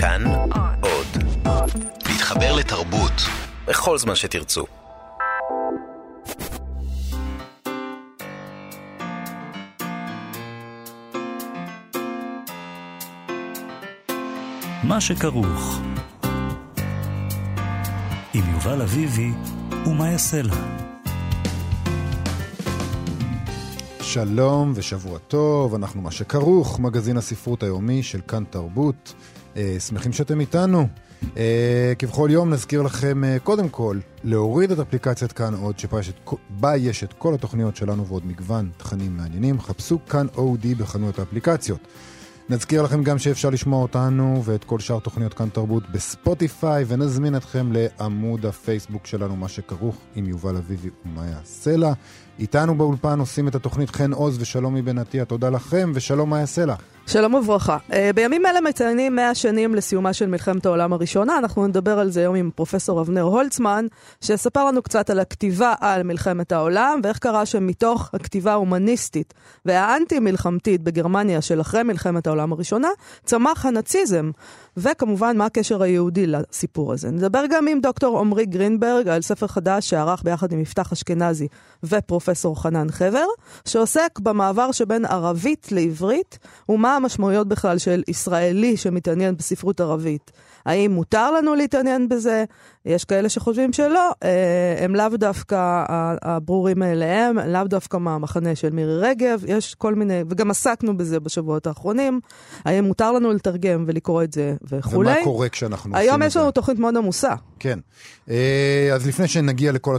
כאן עוד. להתחבר לתרבות בכל זמן שתרצו. מה שכרוך עם יובל אביבי ומה יעשה לה. שלום ושבוע טוב, אנחנו מה שכרוך, מגזין הספרות היומי של כאן תרבות. אה, שמחים שאתם איתנו. אה, כבכל יום נזכיר לכם אה, קודם כל להוריד את אפליקציית כאן עוד, שבה יש, יש את כל התוכניות שלנו ועוד מגוון תכנים מעניינים. חפשו כאן אודי בחנויות האפליקציות. נזכיר לכם גם שאפשר לשמוע אותנו ואת כל שאר תוכניות כאן תרבות בספוטיפיי, ונזמין אתכם לעמוד הפייסבוק שלנו, מה שכרוך עם יובל אביבי ומאיה סלע. איתנו באולפן עושים את התוכנית חן עוז ושלומי בן עטיה, תודה לכם, ושלום מאיה סלע. שלום וברכה. Uh, בימים אלה מציינים 100 שנים לסיומה של מלחמת העולם הראשונה. אנחנו נדבר על זה היום עם פרופסור אבנר הולצמן, שיספר לנו קצת על הכתיבה על מלחמת העולם, ואיך קרה שמתוך הכתיבה ההומניסטית והאנטי-מלחמתית בגרמניה של אחרי מלחמת העולם הראשונה, צמח הנאציזם. וכמובן, מה הקשר היהודי לסיפור הזה. נדבר גם עם דוקטור עמרי גרינברג על ספר חדש שערך ביחד עם יפתח אשכנזי ופרופסור חנן חבר, שעוסק במעבר שבין ערבית לעברית, ומה המשמעויות בכלל של ישראלי שמתעניין בספרות ערבית. האם מותר לנו להתעניין בזה? יש כאלה שחושבים שלא, אה, הם לאו דווקא הברורים מאליהם, לאו דווקא מהמחנה של מירי רגב, יש כל מיני, וגם עסקנו בזה בשבועות האחרונים, האם מותר לנו לתרגם ולקרוא את זה וכולי. ומה קורה כשאנחנו עושים את זה? היום יש לנו תוכנית מאוד עמוסה. כן. אה, אז לפני שנגיע לכל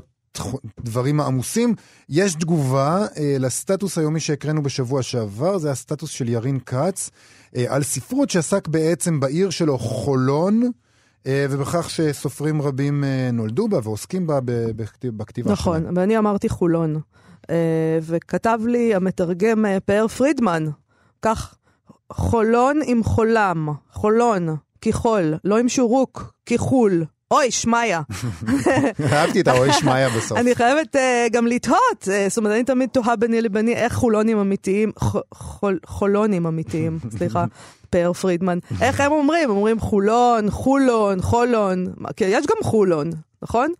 הדברים העמוסים, יש תגובה אה, לסטטוס היומי שהקראנו בשבוע שעבר, זה הסטטוס של ירין כץ, על ספרות שעסק בעצם בעיר שלו, חולון. אה, ובכך שסופרים רבים אה, נולדו בה ועוסקים בה בכתיבה נכון, שלהם. ואני אמרתי חולון. אה, וכתב לי המתרגם פאר פרידמן, כך, חולון עם חולם, חולון, כחול, לא עם שורוק, כחול. אוי, שמעיה. אהבתי את האוי שמעיה בסוף. אני חייבת גם לתהות, זאת אומרת, אני תמיד תוהה ביני לביני איך חולונים אמיתיים, חולונים אמיתיים, סליחה, פאר פרידמן. איך הם אומרים? אומרים חולון, חולון, חולון, כי יש גם חולון, נכון?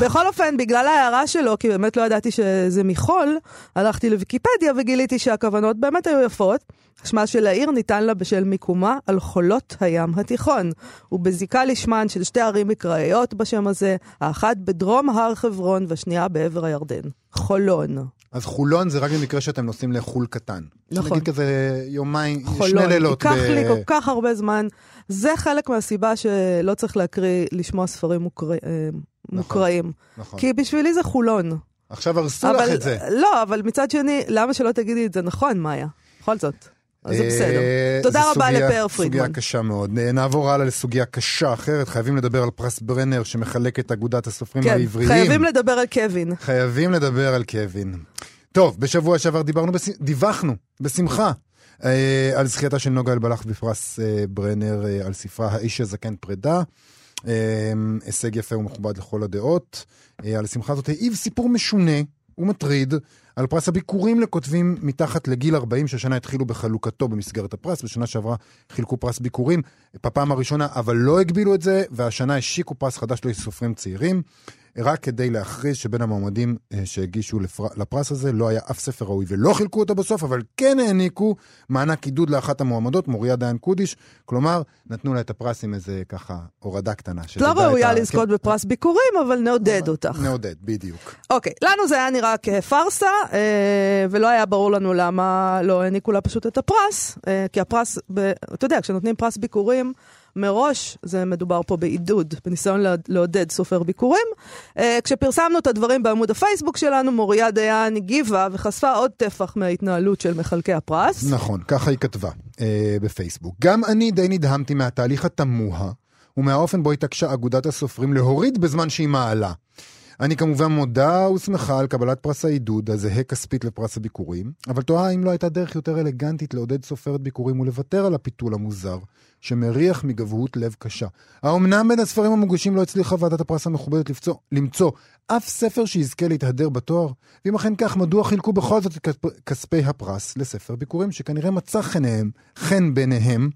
בכל אופן, בגלל ההערה שלו, כי באמת לא ידעתי שזה מחול, הלכתי לוויקיפדיה וגיליתי שהכוונות באמת היו יפות. שמה של העיר ניתן לה בשל מיקומה על חולות הים התיכון, ובזיקה לשמן של שתי ערים מקראיות בשם הזה, האחת בדרום הר חברון והשנייה בעבר הירדן. חולון. אז חולון זה רק במקרה שאתם נוסעים לחול קטן. נכון. נגיד כזה יומיים, חולון. שני לילות. ייקח ב... לי כל כך הרבה זמן. זה חלק מהסיבה שלא צריך להקריא, לשמוע ספרים מוקר... אה, נכון, מוקראים. נכון. כי בשבילי זה חולון. עכשיו הרסו אבל, לך את זה. לא, אבל מצד שני, למה שלא תגידי את זה נכון, מאיה? בכל זאת. אז זה בסדר. אה, תודה רבה לפאר פרידמן. סוגיה קשה מאוד. נעבור הלאה לסוגיה קשה אחרת. חייבים לדבר על פרס ברנר שמחלק את אגודת הסופרים כן, העבריים. חייבים לדבר על קווין. חייבים לדבר על קווין. טוב, בשבוע שעבר דיברנו, בש... דיווחנו, בשמחה, אה, על זכייתה של נוגה אלבלח בפרס אה, ברנר אה, על ספרה האיש הזקן פרידה. אה, הישג יפה ומכובד לכל הדעות. אה, על השמחה הזאת העיב סיפור משונה ומטריד על פרס הביקורים לכותבים מתחת לגיל 40, שהשנה התחילו בחלוקתו במסגרת הפרס. בשנה שעברה חילקו פרס ביקורים בפעם הראשונה, אבל לא הגבילו את זה, והשנה השיקו פרס חדש לסופרים צעירים. רק כדי להכריז שבין המועמדים אה, שהגישו לפר... לפרס הזה לא היה אף ספר ראוי ולא חילקו אותו בסוף, אבל כן העניקו מענק עידוד לאחת המועמדות, מוריה דיין קודיש, כלומר, נתנו לה את הפרס עם איזה ככה הורדה קטנה. לא ראויה לזכות כן. בפרס ביקורים, אבל נעודד אותך. נעודד, בדיוק. אוקיי, לנו זה היה נראה כפארסה, אה, ולא היה ברור לנו למה לא העניקו לה פשוט את הפרס, אה, כי הפרס, ב... אתה יודע, כשנותנים פרס ביקורים, מראש זה מדובר פה בעידוד, בניסיון לעודד סופר ביקורים. Uh, כשפרסמנו את הדברים בעמוד הפייסבוק שלנו, מוריה דיין הגיבה וחשפה עוד טפח מההתנהלות של מחלקי הפרס. נכון, ככה היא כתבה uh, בפייסבוק. גם אני די נדהמתי מהתהליך התמוה ומהאופן בו התעקשה אגודת הסופרים להוריד בזמן שהיא מעלה. אני כמובן מודה ושמחה על קבלת פרס העידוד, הזהה כספית לפרס הביקורים, אבל תוהה אם לא הייתה דרך יותר אלגנטית לעודד סופרת ביקורים ולוותר על הפיתול המוזר, שמריח מגבהות לב קשה. האומנם בין הספרים המוגשים לא הצליחה ועדת הפרס המכובדת לפצוע, למצוא אף ספר שיזכה להתהדר בתואר? ואם אכן כך, מדוע חילקו בכל זאת את כספי הפרס לספר ביקורים שכנראה מצא חן בעיניהם,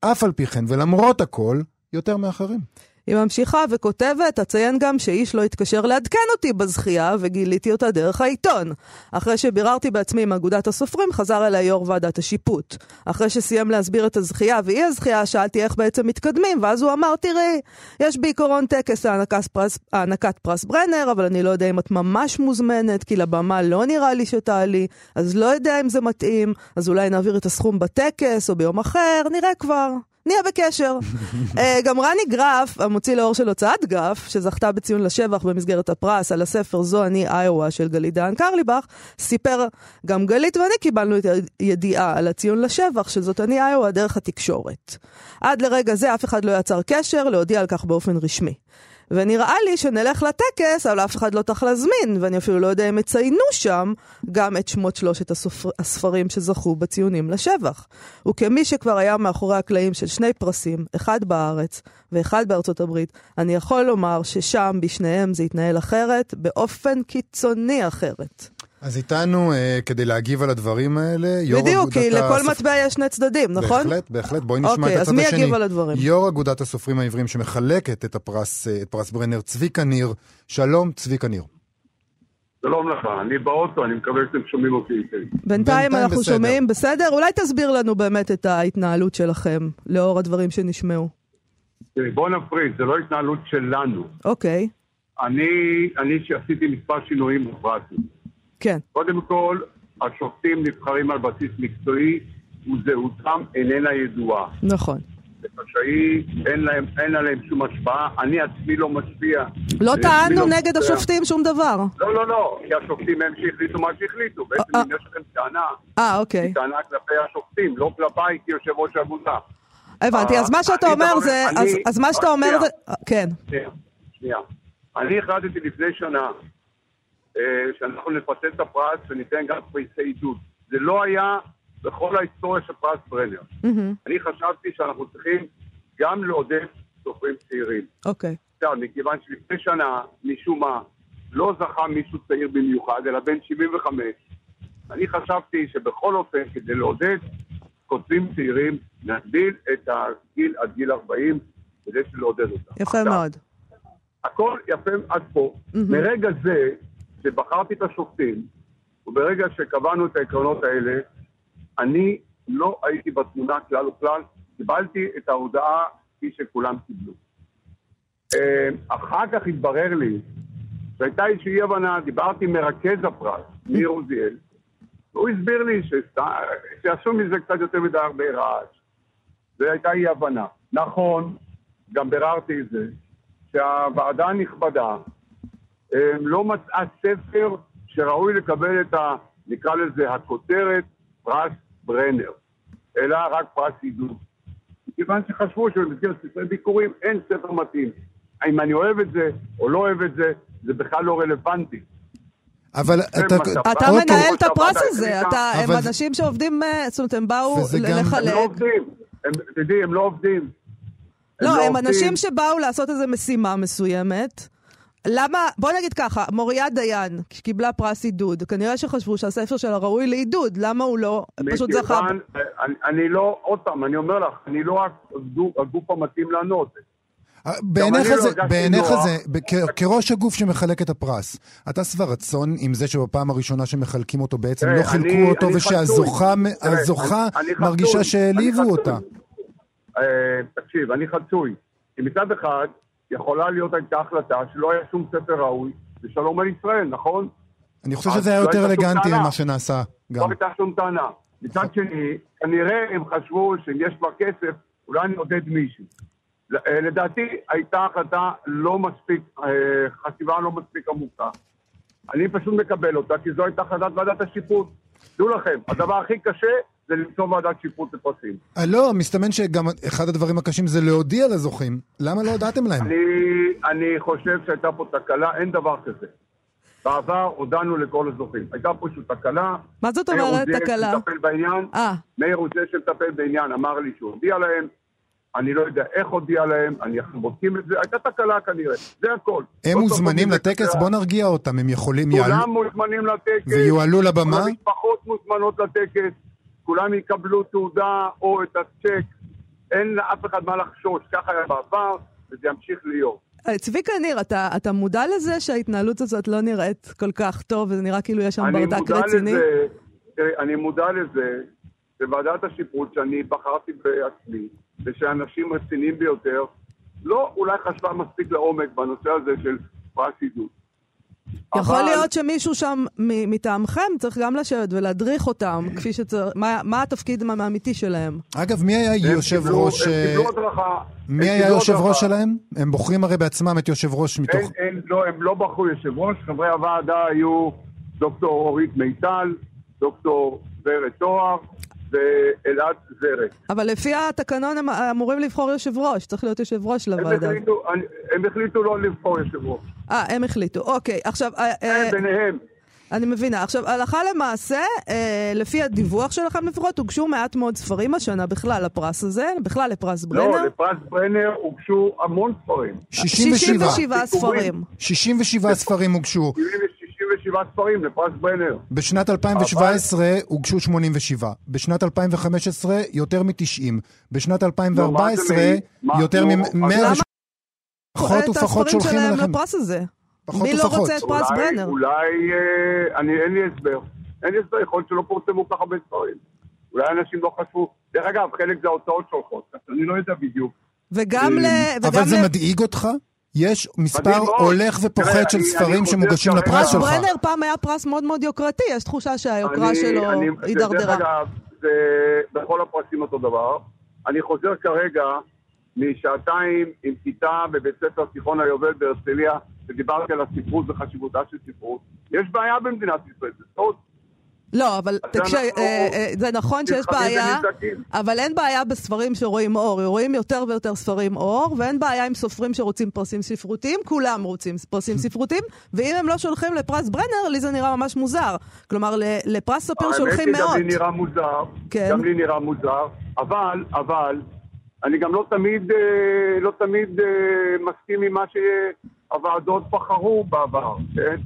אף על פי כן ולמרות הכל, יותר מאחרים. היא ממשיכה וכותבת, אציין גם שאיש לא התקשר לעדכן אותי בזכייה, וגיליתי אותה דרך העיתון. אחרי שביררתי בעצמי עם אגודת הסופרים, חזר אליי יו"ר ועדת השיפוט. אחרי שסיים להסביר את הזכייה ואי הזכייה, שאלתי איך בעצם מתקדמים, ואז הוא אמר, תראי, יש בעיקרון טקס הענקת פרס ברנר, אבל אני לא יודע אם את ממש מוזמנת, כי לבמה לא נראה לי שתעלי, אז לא יודע אם זה מתאים, אז אולי נעביר את הסכום בטקס או ביום אחר, נראה כבר. נהיה בקשר. uh, גם רני גרף, המוציא לאור של הוצאת גרף, שזכתה בציון לשבח במסגרת הפרס על הספר זו אני איואה של גלית דהן קרליבך, סיפר, גם גלית ואני קיבלנו את הידיעה על הציון לשבח של זאת אני איואה דרך התקשורת. עד לרגע זה אף אחד לא יצר קשר להודיע על כך באופן רשמי. ונראה לי שנלך לטקס, אבל אף אחד לא צריך להזמין, ואני אפילו לא יודע אם יציינו שם גם את שמות שלושת הסופר, הספרים שזכו בציונים לשבח. וכמי שכבר היה מאחורי הקלעים של שני פרסים, אחד בארץ ואחד בארצות הברית, אני יכול לומר ששם בשניהם זה התנהל אחרת, באופן קיצוני אחרת. אז איתנו, אה, כדי להגיב על הדברים האלה, יו"ר בדיוק, אגודת כי לכל הסופ- מטבע יש שני צדדים, נכון? בהחלט, בהחלט. בואי נשמע אוקיי, את אז הצד מי השני. יגיב על הדברים? יו"ר אגודת הסופרים העברים שמחלקת את הפרס, אה, את פרס ברנר, צביקה ניר. שלום, צביקה ניר. שלום לך, אני באוטו, אני מקווה שאתם שומעים אותי היטב. בינתיים בינתיים אנחנו בסדר. שומעים, בסדר? אולי תסביר לנו באמת את ההתנהלות שלכם, לאור הדברים שנשמעו. בוא נפריד, זה לא התנהלות שלנו. אוקיי, אני, אני שעשיתי מספר שינויים בפרטים. כן. קודם כל, השופטים נבחרים על בסיס מקצועי וזהותם איננה ידועה. נכון. חשאי, אין, להם, אין עליהם שום השפעה, אני עצמי לא משפיע. לא טענו לא נגד משפיע. השופטים שום דבר. לא, לא, לא, כי השופטים הם שהחליטו מה שהחליטו. בעצם אה, אם יש לכם טענה, אה, אוקיי. טענה כלפי השופטים, לא כלפיי כיושב ראש האגודה. הבנתי, אז מה שאתה אני אומר זה... אז- מה שאתה אומר. זה... כן. שנייה, שנייה. אני החלטתי לפני שנה אה, שאנחנו נפצל את הפרס וניתן גם פריסי עידוד. זה לא היה בכל ההיסטוריה של פרס ברנר. מהמם, אני חשבתי שאנחנו צריכים גם לעודד סופרים צעירים. אוקיי. עכשיו, מכיוון שלפני שנה, משום מה, לא זכה מישהו צעיר במיוחד, אלא בן 75, אני חשבתי שבכל אופן, כדי לעודד כותבים צעירים, נגדיל את הגיל עד גיל 40, כדי לעודד אותם. יפה עכשיו, מאוד. הכל יפה עד פה. מרגע זה, שבחרתי את השופטים, וברגע שקבענו את העקרונות האלה, אני לא הייתי בתמונה כלל וכלל, קיבלתי את ההודעה כפי שכולם קיבלו. אה, אחר כך התברר לי שהייתה איזושהי אי הבנה, דיברתי עם מרכז הפרס, ניר עוזיאל, והוא הסביר לי שעשו מזה קצת יותר מדי הרבה רעש. והייתה אי הבנה. נכון, גם ביררתי את זה, שהוועדה הנכבדה לא מצאה ספר שראוי לקבל את ה... נקרא לזה הכותרת פרס ברנר, אלא רק פרס עידוד. מכיוון שחשבו שבמסגרת ספרי ביקורים אין ספר מתאים. אם אני אוהב את זה או לא אוהב את זה, זה בכלל לא רלוונטי. אבל אתה... אתה. מנהל את הפרס הזה, אתה- הם אנשים שעובדים, אה, זאת אומרת, הם באו וזה ל- גם- הם לחלק. לא עובדים. הם, תדעי, הם לא עובדים. לא, הם עובדים. אנשים שבאו לעשות איזו משימה מסוימת. למה, בוא נגיד ככה, מוריה דיין, שקיבלה פרס עידוד, כנראה שחשבו שהספר שלה ראוי לעידוד, למה הוא לא, פשוט זכה... אני, אני לא, עוד פעם, אני אומר לך, אני לא רק הגוף- המתאים לענות. בעיניך אני לא זה, בעיניך. זה, כראש הגוף שמחלק את הפרס, אתה שבע רצון עם זה שבפעם הראשונה שמחלקים אותו בעצם לא חילקו אותו ושהזוכה. מרגישה שהעליבו אותה. אה, תקשיב, אני חצוי. כי מצד אחד, יכולה להיות הייתה החלטה שלא היה שום ספר ראוי ושלום על ישראל, נכון? אני חושב שזה היה לא יותר הייתה שום אלגנטי. ממה שנעשה גם. לא הייתה שום טענה. מצד שני, כנראה הם חשבו שאם יש כבר כסף, אולי נעודד מישהו. ל- אה, לדעתי הייתה החלטה לא מספיק, אה, חשיבה לא מספיק עמוקה. אני פשוט מקבל אותה, כי זו הייתה החלטת ועדת השיפוט. דעו לכם, הדבר הכי קשה זה למצוא ועדת שיפוט לפרסים. אה, לא, מסתמן שגם אחד הדברים הקשים זה להודיע לזוכים. למה לא הודעתם להם? אני, אני חושב שהייתה פה תקלה, אין דבר כזה. בעבר הודענו לכל הזוכים. הייתה פה איזושהי תקלה. מה זאת מאיר אומרת תקלה? שמטפל בעניין, אה, מאיר עוזיאל שמטפל בעניין אמר לי שהוא הודיע להם, אני לא יודע איך הודיע להם, אני- אנחנו בודקים את זה, הייתה תקלה כנראה, זה הכל. הם לא מוזמנים לטקס? בוא נרגיע אותם, הם יכולים, יעלו- כולם מוזמנים לטקס. ויועלו לבמה? כל המשפחות מוזמנות לטקס, כולם יקבלו תעודה או את הצ'ק אין לאף אחד מה לחשוש, ככה היה בעבר, וזה ימשיך להיות. אה, צביקה ניר, אתה, אתה מודע לזה שההתנהלות הזאת לא נראית כל כך טוב, וזה נראה כאילו יש שם ברדק רציני? לזה, אני מודע לזה שוועדת השיפוט שאני בחרתי בעצמי, ושאנשים רציניים ביותר, לא אולי חשבה מספיק לעומק בנושא הזה של פרס עידוד. יכול אבל... להיות שמישהו שם מטעמכם צריך גם לשבת ולהדריך אותם, כפי שצריך, מה, מה התפקיד האמיתי שלהם? אגב, מי היה יושב ראש... הם קיבלו הדרכה. מי היה יושב ראש שלהם? הם בוחרים הרי בעצמם את יושב ראש מתוך... אין, אין, לא, הם לא בחרו יושב ראש, חברי הוועדה היו דוקטור אורית מיטל, דוקטור ורד תואר, ואלעד זרת. אבל לפי התקנון הם אמורים לבחור יושב ראש, צריך להיות יושב ראש לוועדה. הם החליטו, הם החליטו לא לבחור יושב ראש. אה, הם החליטו, אוקיי. עכשיו... אה, הם אה, ביניהם. אני מבינה. עכשיו, הלכה למעשה, אה, לפי הדיווח שלכם לפחות, הוגשו מעט מאוד ספרים השנה בכלל לפרס הזה, בכלל לפרס ברנר. לא, לפרס ברנר הוגשו המון ספרים. 67. 67 ספרים. 67 ספרים הוגשו. 67 ספרים לפרס ברנר. בשנת 2017 אבל... הוגשו 87. בשנת 2015 יותר מ-90. בשנת 2014 לא, יותר מ-100... פחות ופחות שולחים אליכם. למה לפרס הזה? פחות מי ופחות. מי לא רוצה את פרס אולי, ברנר? אולי, אה, אני, אין לי הסבר. אין לי הסבר, יכול להיות שלא פורסמו ככה הרבה ספרים. אולי אנשים לא חשבו. דרך אגב, חלק זה ההוצאות שולחות, אני לא יודע בדיוק. וגם ל... אבל זה מדאיג אותך? יש מספר הולך ופוחת של ספרים שמוגשים לפרס שלך. ברנר פעם היה פרס מאוד מאוד יוקרתי, יש תחושה שהיוקרה שלו הידרדרה. דרך אגב, זה בכל הפרסים אותו דבר. אני חוזר כרגע משעתיים עם כיתה בבית ספר תיכון היובל בהרצליה, ודיברתי על הספרות וחשיבותה של ספרות. יש בעיה במדינת ישראל, זה סוד. לא, אבל תקשיב, אה, אה, זה נכון שיש בעיה, אבל אין בעיה בספרים שרואים אור. רואים יותר ויותר ספרים אור, ואין בעיה עם סופרים שרוצים פרסים ספרותיים, כולם רוצים פרסים ספרותיים, ואם הם לא שולחים לפרס ברנר, לי זה נראה ממש מוזר. כלומר, לפרס ספיר שולחים מאות. האמת היא, גם לי נראה מוזר, כן. גם לי נראה מוזר, אבל, אבל, אני גם לא תמיד, אה, לא תמיד מסכים עם מה שהוועדות בחרו בעבר, כן?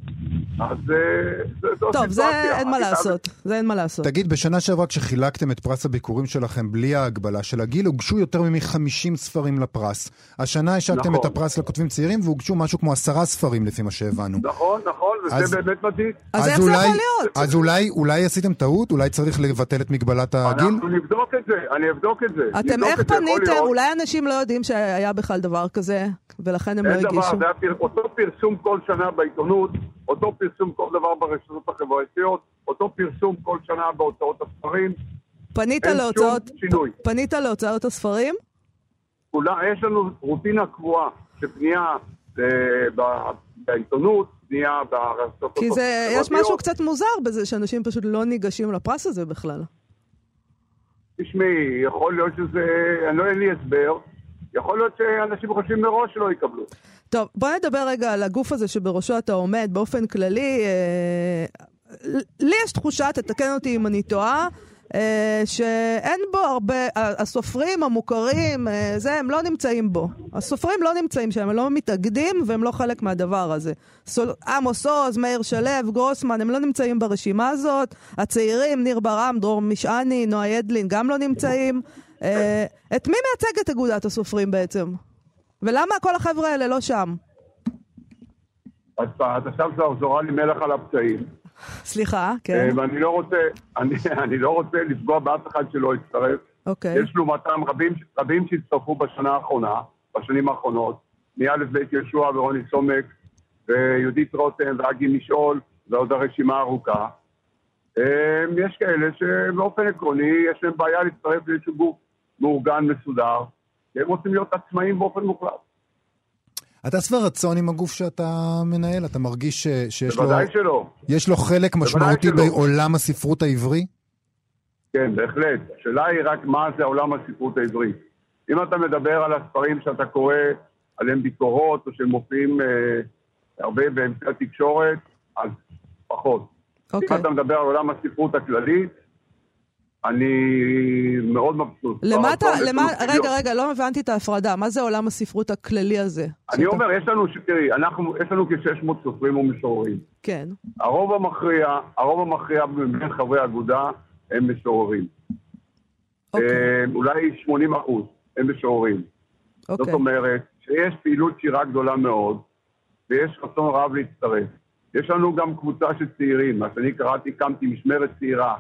אז אה, זו טוב, זה אין מה לעשות, זה אין מה לעשות. תגיד, בשנה שעברה כשחילקתם את פרס הביקורים שלכם בלי ההגבלה של הגיל, הוגשו יותר מ-50 ספרים לפרס. השנה השקתם את נכון. הפרס לכותבים צעירים והוגשו משהו כמו עשרה ספרים לפי מה שהבנו. נכון, נכון, וזה באמת מדהים. אז איך זה יכול להיות? אז אולי עשיתם טעות? אולי צריך לבטל את מגבלת הגיל? אנחנו נבדוק את זה, אני אבדוק את זה. אתם איך פניתם? אולי אנשים לא יודעים שהיה בכלל דבר כזה, ולכן הם לא הגישו. אין דבר, זה אותו פרסום כל שנה בעיתונות. אותו פרסום כל דבר ברשתות החברתיות, אותו פרסום כל שנה בהוצאות הספרים. פנית להוצאות, פ, פנית להוצאות הספרים? כולה, יש לנו רוטינה קבועה של פנייה אה, בעיתונות, פנייה ברשתות כי זה, יש משהו קצת מוזר בזה שאנשים פשוט לא ניגשים לפרס הזה בכלל. תשמעי, יכול להיות שזה, אני לא אין לי הסבר, יכול להיות שאנשים חושבים מראש שלא יקבלו. טוב, בוא נדבר רגע על הגוף הזה שבראשו אתה עומד באופן כללי. אה, לי יש תחושה, תתקן אותי אם אני טועה, אה, שאין בו הרבה, הסופרים המוכרים, אה, זה, הם לא נמצאים בו. הסופרים לא נמצאים שם, הם לא מתאגדים והם לא חלק מהדבר הזה. סול, עמוס עוז, מאיר שלו, גרוסמן, הם לא נמצאים ברשימה הזאת. הצעירים, ניר ברם, דרור משעני, נועה ידלין, גם לא נמצאים. אה, את מי מייצגת אגודת הסופרים בעצם? ולמה כל החבר'ה האלה לא שם? אז את עכשיו זורה לי מלח על הפצעים. סליחה, כן. אה, ואני לא רוצה, אני, אני לא רוצה לפגוע באף אחד שלא יצטרף. אוקיי. יש לעומתם רבים, רבים שהצטרפו בשנה האחרונה, בשנים האחרונות, מאלף בית יהושע ורוני סומק, ויהודית רותם ואגי משעול, ועוד הרשימה ארוכה. אה, יש כאלה שבאופן עקרוני יש להם בעיה להצטרף לאיזשהו גוף מאורגן, מסודר, כי הם רוצים להיות עצמאים באופן מוחלט. אתה שבע רצון עם הגוף שאתה מנהל? אתה מרגיש ש, שיש לו... בוודאי שלא. יש לו חלק משמעותי בעולם הספרות העברי? כן, בהחלט. השאלה היא רק מה זה עולם הספרות העברי. אם אתה מדבר על הספרים שאתה קורא עליהם ביקורות, או שהם מופיעים אה, הרבה באמצעי התקשורת, אז פחות. Okay. אם אוקיי. אתה מדבר על עולם הספרות הכללית, אני מאוד מבסוט. למה אתה, למה, רגע, רגע, לא הבנתי את ההפרדה. מה זה עולם הספרות הכללי הזה? אני שאתה... אומר, יש לנו, תראי, אנחנו, יש לנו כ-600 סופרים ומשוררים. כן. הרוב המכריע, הרוב המכריע מבין חברי האגודה הם משוררים. אוקיי. אה, אולי 80 אחוז. הם משוררים. אוקיי. זאת אומרת, שיש פעילות שירה גדולה מאוד, ויש רצון רב להצטרף. יש לנו גם קבוצה של צעירים, מה שאני קראתי, קמתי משמרת צעירה,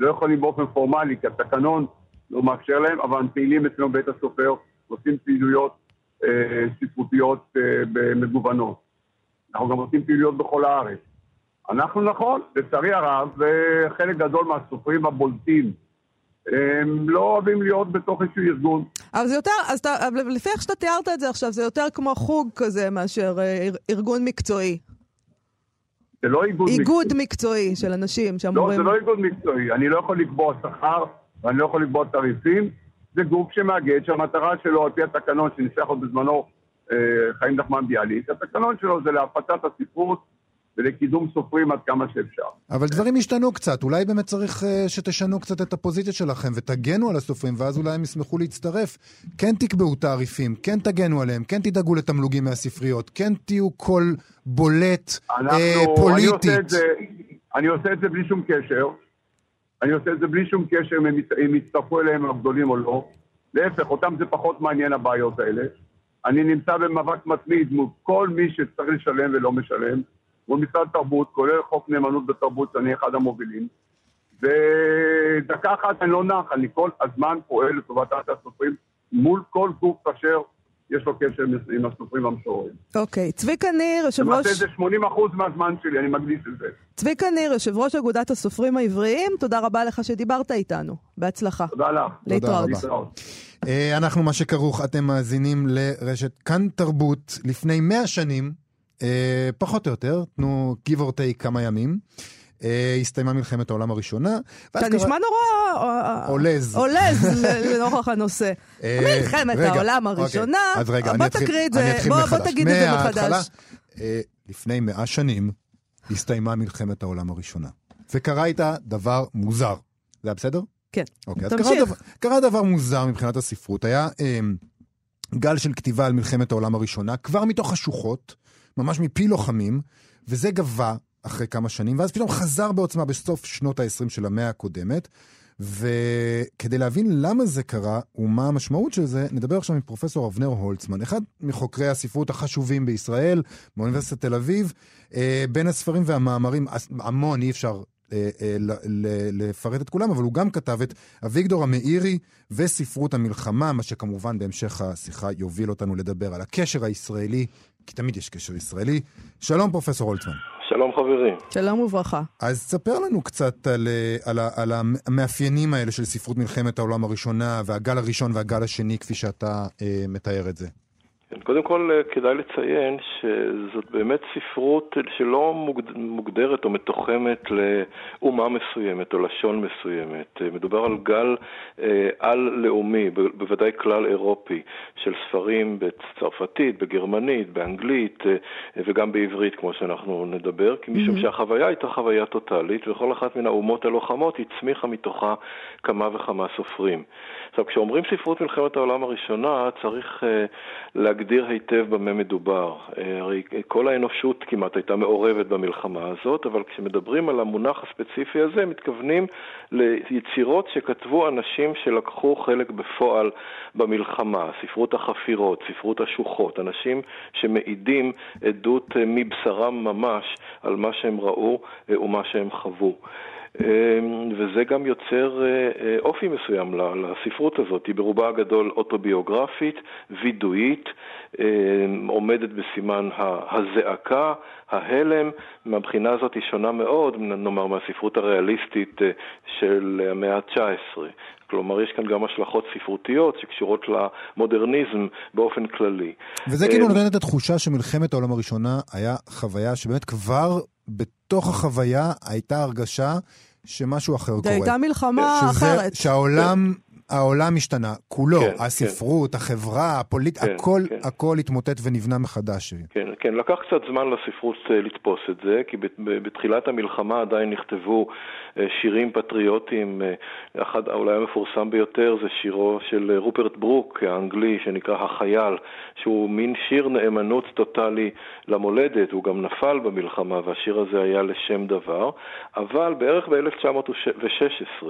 שלא יכולים באופן פורמלי, כי התקנון לא מאפשר להם, אבל הם פעילים אצלנו בבית הסופר, עושים פעילויות אה, ספרותיות אה, מגוונות. אנחנו גם עושים פעילויות בכל הארץ. אנחנו נכון, לצערי הרב, חלק גדול מהסופרים הבולטים, הם לא אוהבים להיות בתוך איזשהו ארגון. אבל זה יותר, אז אתה, לפי איך שאתה תיארת את זה עכשיו, זה יותר כמו חוג כזה מאשר אה, ארגון מקצועי. זה לא איגוד מקצועי. איגוד מקצועי של אנשים שאמורים... לא, זה לא איגוד מקצועי. אני לא יכול לקבוע שכר ואני לא יכול לקבוע תעריפים. זה גוף שמאגד שהמטרה שלו, על פי התקנון שניסח עוד בזמנו אה, חיים נחמן ביאליק, התקנון שלו זה להפצת הספרות ולקידום סופרים עד כמה שאפשר. אבל דברים השתנו קצת, אולי באמת צריך uh, שתשנו קצת את הפוזיציה שלכם ותגנו על הסופרים, ואז אולי הם ישמחו להצטרף. כן תקבעו תעריפים, כן תגנו עליהם, כן תדאגו לתמלוגים מהספריות, כן תהיו קול בולט אנחנו, uh, פוליטית. אני עושה, זה, אני עושה את זה בלי שום קשר. אני עושה את זה בלי שום קשר אם יצטרפו אליהם הגדולים או לא. להפך, אותם זה פחות מעניין הבעיות האלה. אני נמצא במאבק מתמיד מול כל מי שצריך לשלם ולא משלם. מול משרד התרבות, כולל חוק נאמנות בתרבות, שאני אחד המובילים. ודקה אחת אני לא נח, אני כל הזמן פועל לטובת הסופרים מול כל גוף אשר יש לו קשר עם הסופרים המשוררים. אוקיי, צביקה ניר, יושב ראש... למעשה זה 80 אחוז מהזמן שלי, אני מקדיש לזה. צביקה ניר, יושב ראש אגודת הסופרים העבריים, תודה רבה לך שדיברת איתנו. בהצלחה. תודה לך. להתראות. אה, אנחנו, מה שכרוך, אתם מאזינים לרשת כאן תרבות לפני 100 שנים. אה, פחות או יותר, תנו give or take כמה ימים. אה, הסתיימה מלחמת העולם הראשונה. אתה נשמע נורא... אה, עולז. עולז לנוכח הנושא. מלחמת העולם אוקיי, הראשונה, בוא תקריא את זה, בוא תגיד את זה מחדש. לפני מאה שנים הסתיימה מלחמת העולם הראשונה. וקרה איתה דבר מוזר. זה היה בסדר? כן. אוקיי, תמשיך. קרה דבר מוזר מבחינת הספרות. היה גל של כתיבה על מלחמת העולם הראשונה, כבר מתוך השוחות. ממש מפי לוחמים, וזה גבה אחרי כמה שנים, ואז פתאום חזר בעוצמה בסוף שנות ה-20 של המאה הקודמת. וכדי להבין למה זה קרה ומה המשמעות של זה, נדבר עכשיו עם פרופסור אבנר הולצמן, אחד מחוקרי הספרות החשובים בישראל, מאוניברסיטת תל אביב. אה, בין הספרים והמאמרים, המון, אי אפשר לפרט את כולם, אבל הוא גם כתב את אביגדור המאירי וספרות המלחמה, מה שכמובן בהמשך השיחה יוביל אותנו לדבר על הקשר הישראלי כי תמיד יש קשר ישראלי. שלום, פרופסור הולצמן. שלום חברים. שלום וברכה. אז ספר לנו קצת על, על, על המאפיינים האלה של ספרות מלחמת העולם הראשונה, והגל הראשון והגל השני, כפי שאתה אה, מתאר את זה. כן, קודם כל אה, כדאי לציין שזאת באמת ספרות שלא מוגדרת או מתוחמת לאומה מסוימת או לשון מסוימת. אה, מדובר על גל אה, על-לאומי, בוודאי כלל אירופי, של ספרים בצרפתית, בגרמנית, באנגלית וגם בעברית, כמו שאנחנו נדבר, כי משום mm-hmm. שהחוויה הייתה חוויה טוטאלית, וכל אחת מן האומות הלוחמות הצמיחה מתוכה כמה וכמה סופרים. עכשיו, כשאומרים ספרות מלחמת העולם הראשונה, צריך להגיד להגדיר היטב במה מדובר. אה, הרי כל האנושות כמעט הייתה מעורבת במלחמה הזאת, אבל כשמדברים על המונח הספציפי הזה, מתכוונים ליצירות שכתבו אנשים שלקחו חלק בפועל במלחמה, ספרות החפירות, ספרות השוחות, אנשים שמעידים עדות אה, מבשרם ממש על מה שהם ראו אה, ומה שהם חוו. אמ, וזה גם יוצר אה, אה, אופי מסוים לספרות הזאת. היא ברובה הגדול אוטוביוגרפית, וידואית, אמ, עומדת בסימן הזעקה, ההלם. מהבחינה הזאת היא שונה מאוד, נאמר, מהספרות הריאליסטית אה, של המאה ה-19. כלומר, יש כאן גם השלכות ספרותיות שקשורות למודרניזם באופן כללי. וזה כאילו נותן את התחושה שמלחמת העולם הראשונה היה חוויה שבאמת כבר בתוך החוויה הייתה הרגשה שמשהו אחר קורה. זו הייתה מלחמה שזה, אחרת. שהעולם העולם השתנה, כולו, כן, הספרות, כן. החברה, הפוליט... כן, הכל, כן. הכל התמוטט ונבנה מחדש. כן, כן, לקח קצת זמן לספרות אה, לתפוס את זה, כי בתחילת המלחמה עדיין נכתבו אה, שירים פטריוטיים, אה, אחד, אולי המפורסם ביותר זה שירו של רופרט ברוק האנגלי, שנקרא החייל, שהוא מין שיר נאמנות טוטאלי למולדת, הוא גם נפל במלחמה והשיר הזה היה לשם דבר, אבל בערך ב-1916,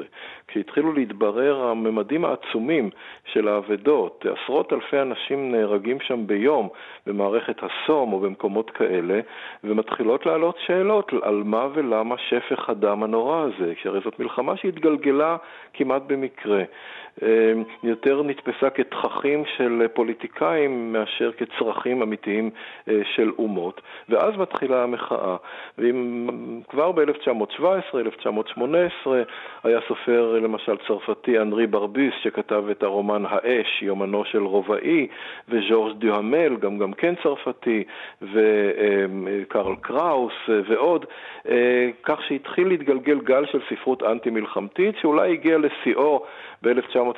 כשהתחילו להתברר הממדים הממדים העצומים של האבדות. עשרות אלפי אנשים נהרגים שם ביום במערכת הסום או במקומות כאלה, ומתחילות לעלות שאלות על מה ולמה שפך הדם הנורא הזה, שהרי זאת מלחמה שהתגלגלה כמעט במקרה. אה, יותר נתפסה כתככים של פוליטיקאים מאשר כצרכים אמיתיים אה, של אומות. ואז מתחילה המחאה. וכבר ב-1917, 1918, היה סופר למשל צרפתי, אנרי ברביס, שכתב את הרומן האש, יומנו של רובעי, וז'ורג' דיוהמל, גם, גם כן צרפתי, וקרל קראוס ועוד, אה, כך שהתחיל להתגלגל גל של ספרות אנטי-מלחמתית, שאולי הגיע לשיאו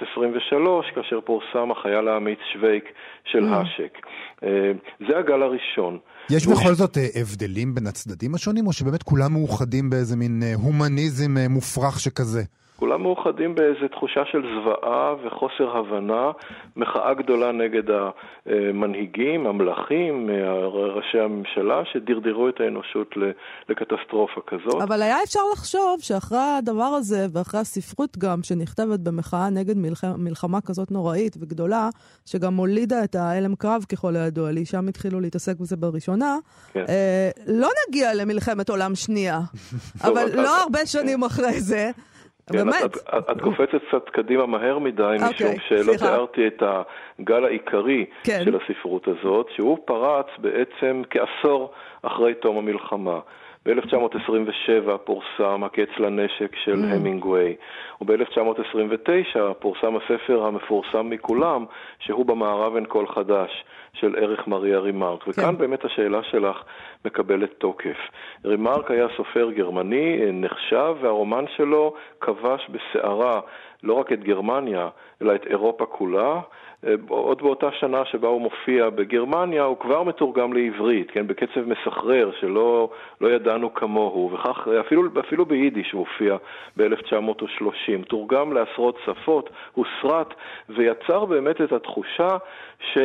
ב-1923, כאשר פורסם החייל האמיץ שווייק של mm. האשק. אה, זה הגל הראשון. יש בכל זאת אה, הבדלים בין הצדדים השונים, או שבאמת כולם מאוחדים באיזה מין הומניזם מופרך שכזה? כולם מאוחדים באיזו תחושה של זוועה וחוסר הבנה, מחאה גדולה נגד המנהיגים, המלכים, ראשי הממשלה, שדרדרו את האנושות לקטסטרופה כזאת. אבל היה אפשר לחשוב שאחרי הדבר הזה, ואחרי הספרות גם, שנכתבת במחאה נגד מלחמה, מלחמה כזאת נוראית וגדולה, שגם הולידה את ההלם קרב ככל הידוע לי, שם התחילו להתעסק בזה בראשונה, כן. אה, לא נגיע למלחמת עולם שנייה. אבל לא הרבה שנים אחרי זה. כן, באמת? את, את, את קופצת קצת קדימה מהר מדי, okay, אוקיי, משום שלא סליחה. תיארתי את הגל העיקרי כן. של הספרות הזאת, שהוא פרץ בעצם כעשור אחרי תום המלחמה. ב-1927 פורסם הקץ לנשק של mm. המינגווי, וב-1929 פורסם הספר המפורסם מכולם, שהוא במערב אין קול חדש, של ערך מריה רימרק. כן. וכאן באמת השאלה שלך מקבלת תוקף. רימרק היה סופר גרמני, נחשב, והרומן שלו כבש בסערה לא רק את גרמניה, אלא את אירופה כולה. עוד באותה שנה שבה הוא מופיע בגרמניה, הוא כבר מתורגם לעברית, כן, בקצב מסחרר שלא לא ידענו כמוהו, וכך אפילו, אפילו ביידיש הוא הופיע ב-1930. תורגם לעשרות שפות, הוסרט, ויצר באמת את התחושה ש...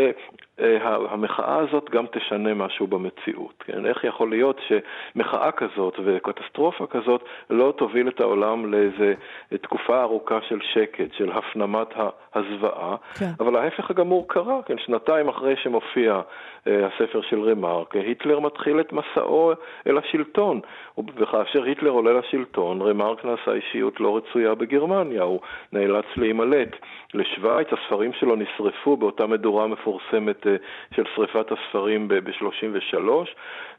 אה, המחאה הזאת גם תשנה משהו במציאות. כן? איך יכול להיות שמחאה כזאת וקטסטרופה כזאת לא תוביל את העולם לאיזו תקופה ארוכה של שקט, של הפנמת הזוועה, כן. אבל ההפך הגמור קרה, כן? שנתיים אחרי שמופיע הספר של רמארק, היטלר מתחיל את מסעו אל השלטון, וכאשר היטלר עולה לשלטון, רמארק נעשה אישיות לא רצויה בגרמניה, הוא נאלץ להימלט לשוויץ, הספרים שלו נשרפו באותה מדורה מפורסמת אה, של שריפת הספרים ב-33,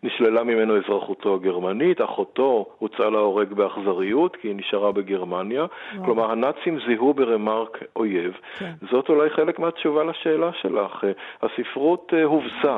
נשללה ממנו אזרחותו הגרמנית, אחותו הוצאה להורג באכזריות כי היא נשארה בגרמניה, וואו. כלומר הנאצים זיהו ברמארק אויב. כן. זאת אולי חלק מהתשובה לשאלה שלך. אה, הספרות הובסה.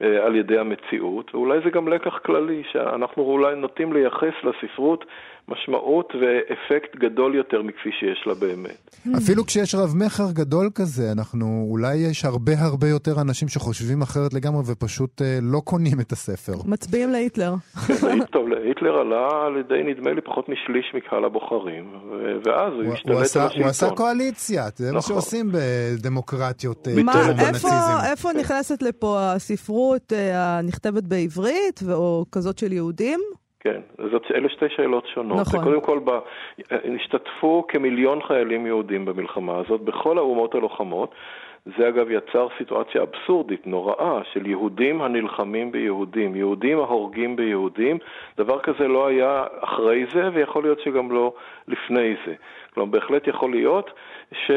על ידי המציאות, ואולי זה גם לקח כללי, שאנחנו אולי נוטים לייחס לספרות משמעות ואפקט גדול יותר מכפי שיש לה באמת. אפילו כשיש רב-מכר גדול כזה, אנחנו, אולי יש הרבה הרבה יותר אנשים שחושבים אחרת לגמרי ופשוט אה, לא קונים את הספר. מצביעים להיטלר. כן, טוב, היטלר עלה על ידי, נדמה לי, פחות משליש מקהל הבוחרים, ואז הוא השתלט על השלטון. הוא עשה קואליציה, זה נכון. מה שעושים בדמוקרטיות. אה, איפה נכנסת לפה הספרות אה, הנכתבת בעברית, או כזאת של יהודים? כן, זאת, אלה שתי שאלות שונות. נכון. קודם כל, ב, השתתפו כמיליון חיילים יהודים במלחמה הזאת בכל האומות הלוחמות. זה אגב יצר סיטואציה אבסורדית, נוראה, של יהודים הנלחמים ביהודים, יהודים ההורגים ביהודים. דבר כזה לא היה אחרי זה, ויכול להיות שגם לא לפני זה. כלומר, בהחלט יכול להיות ש...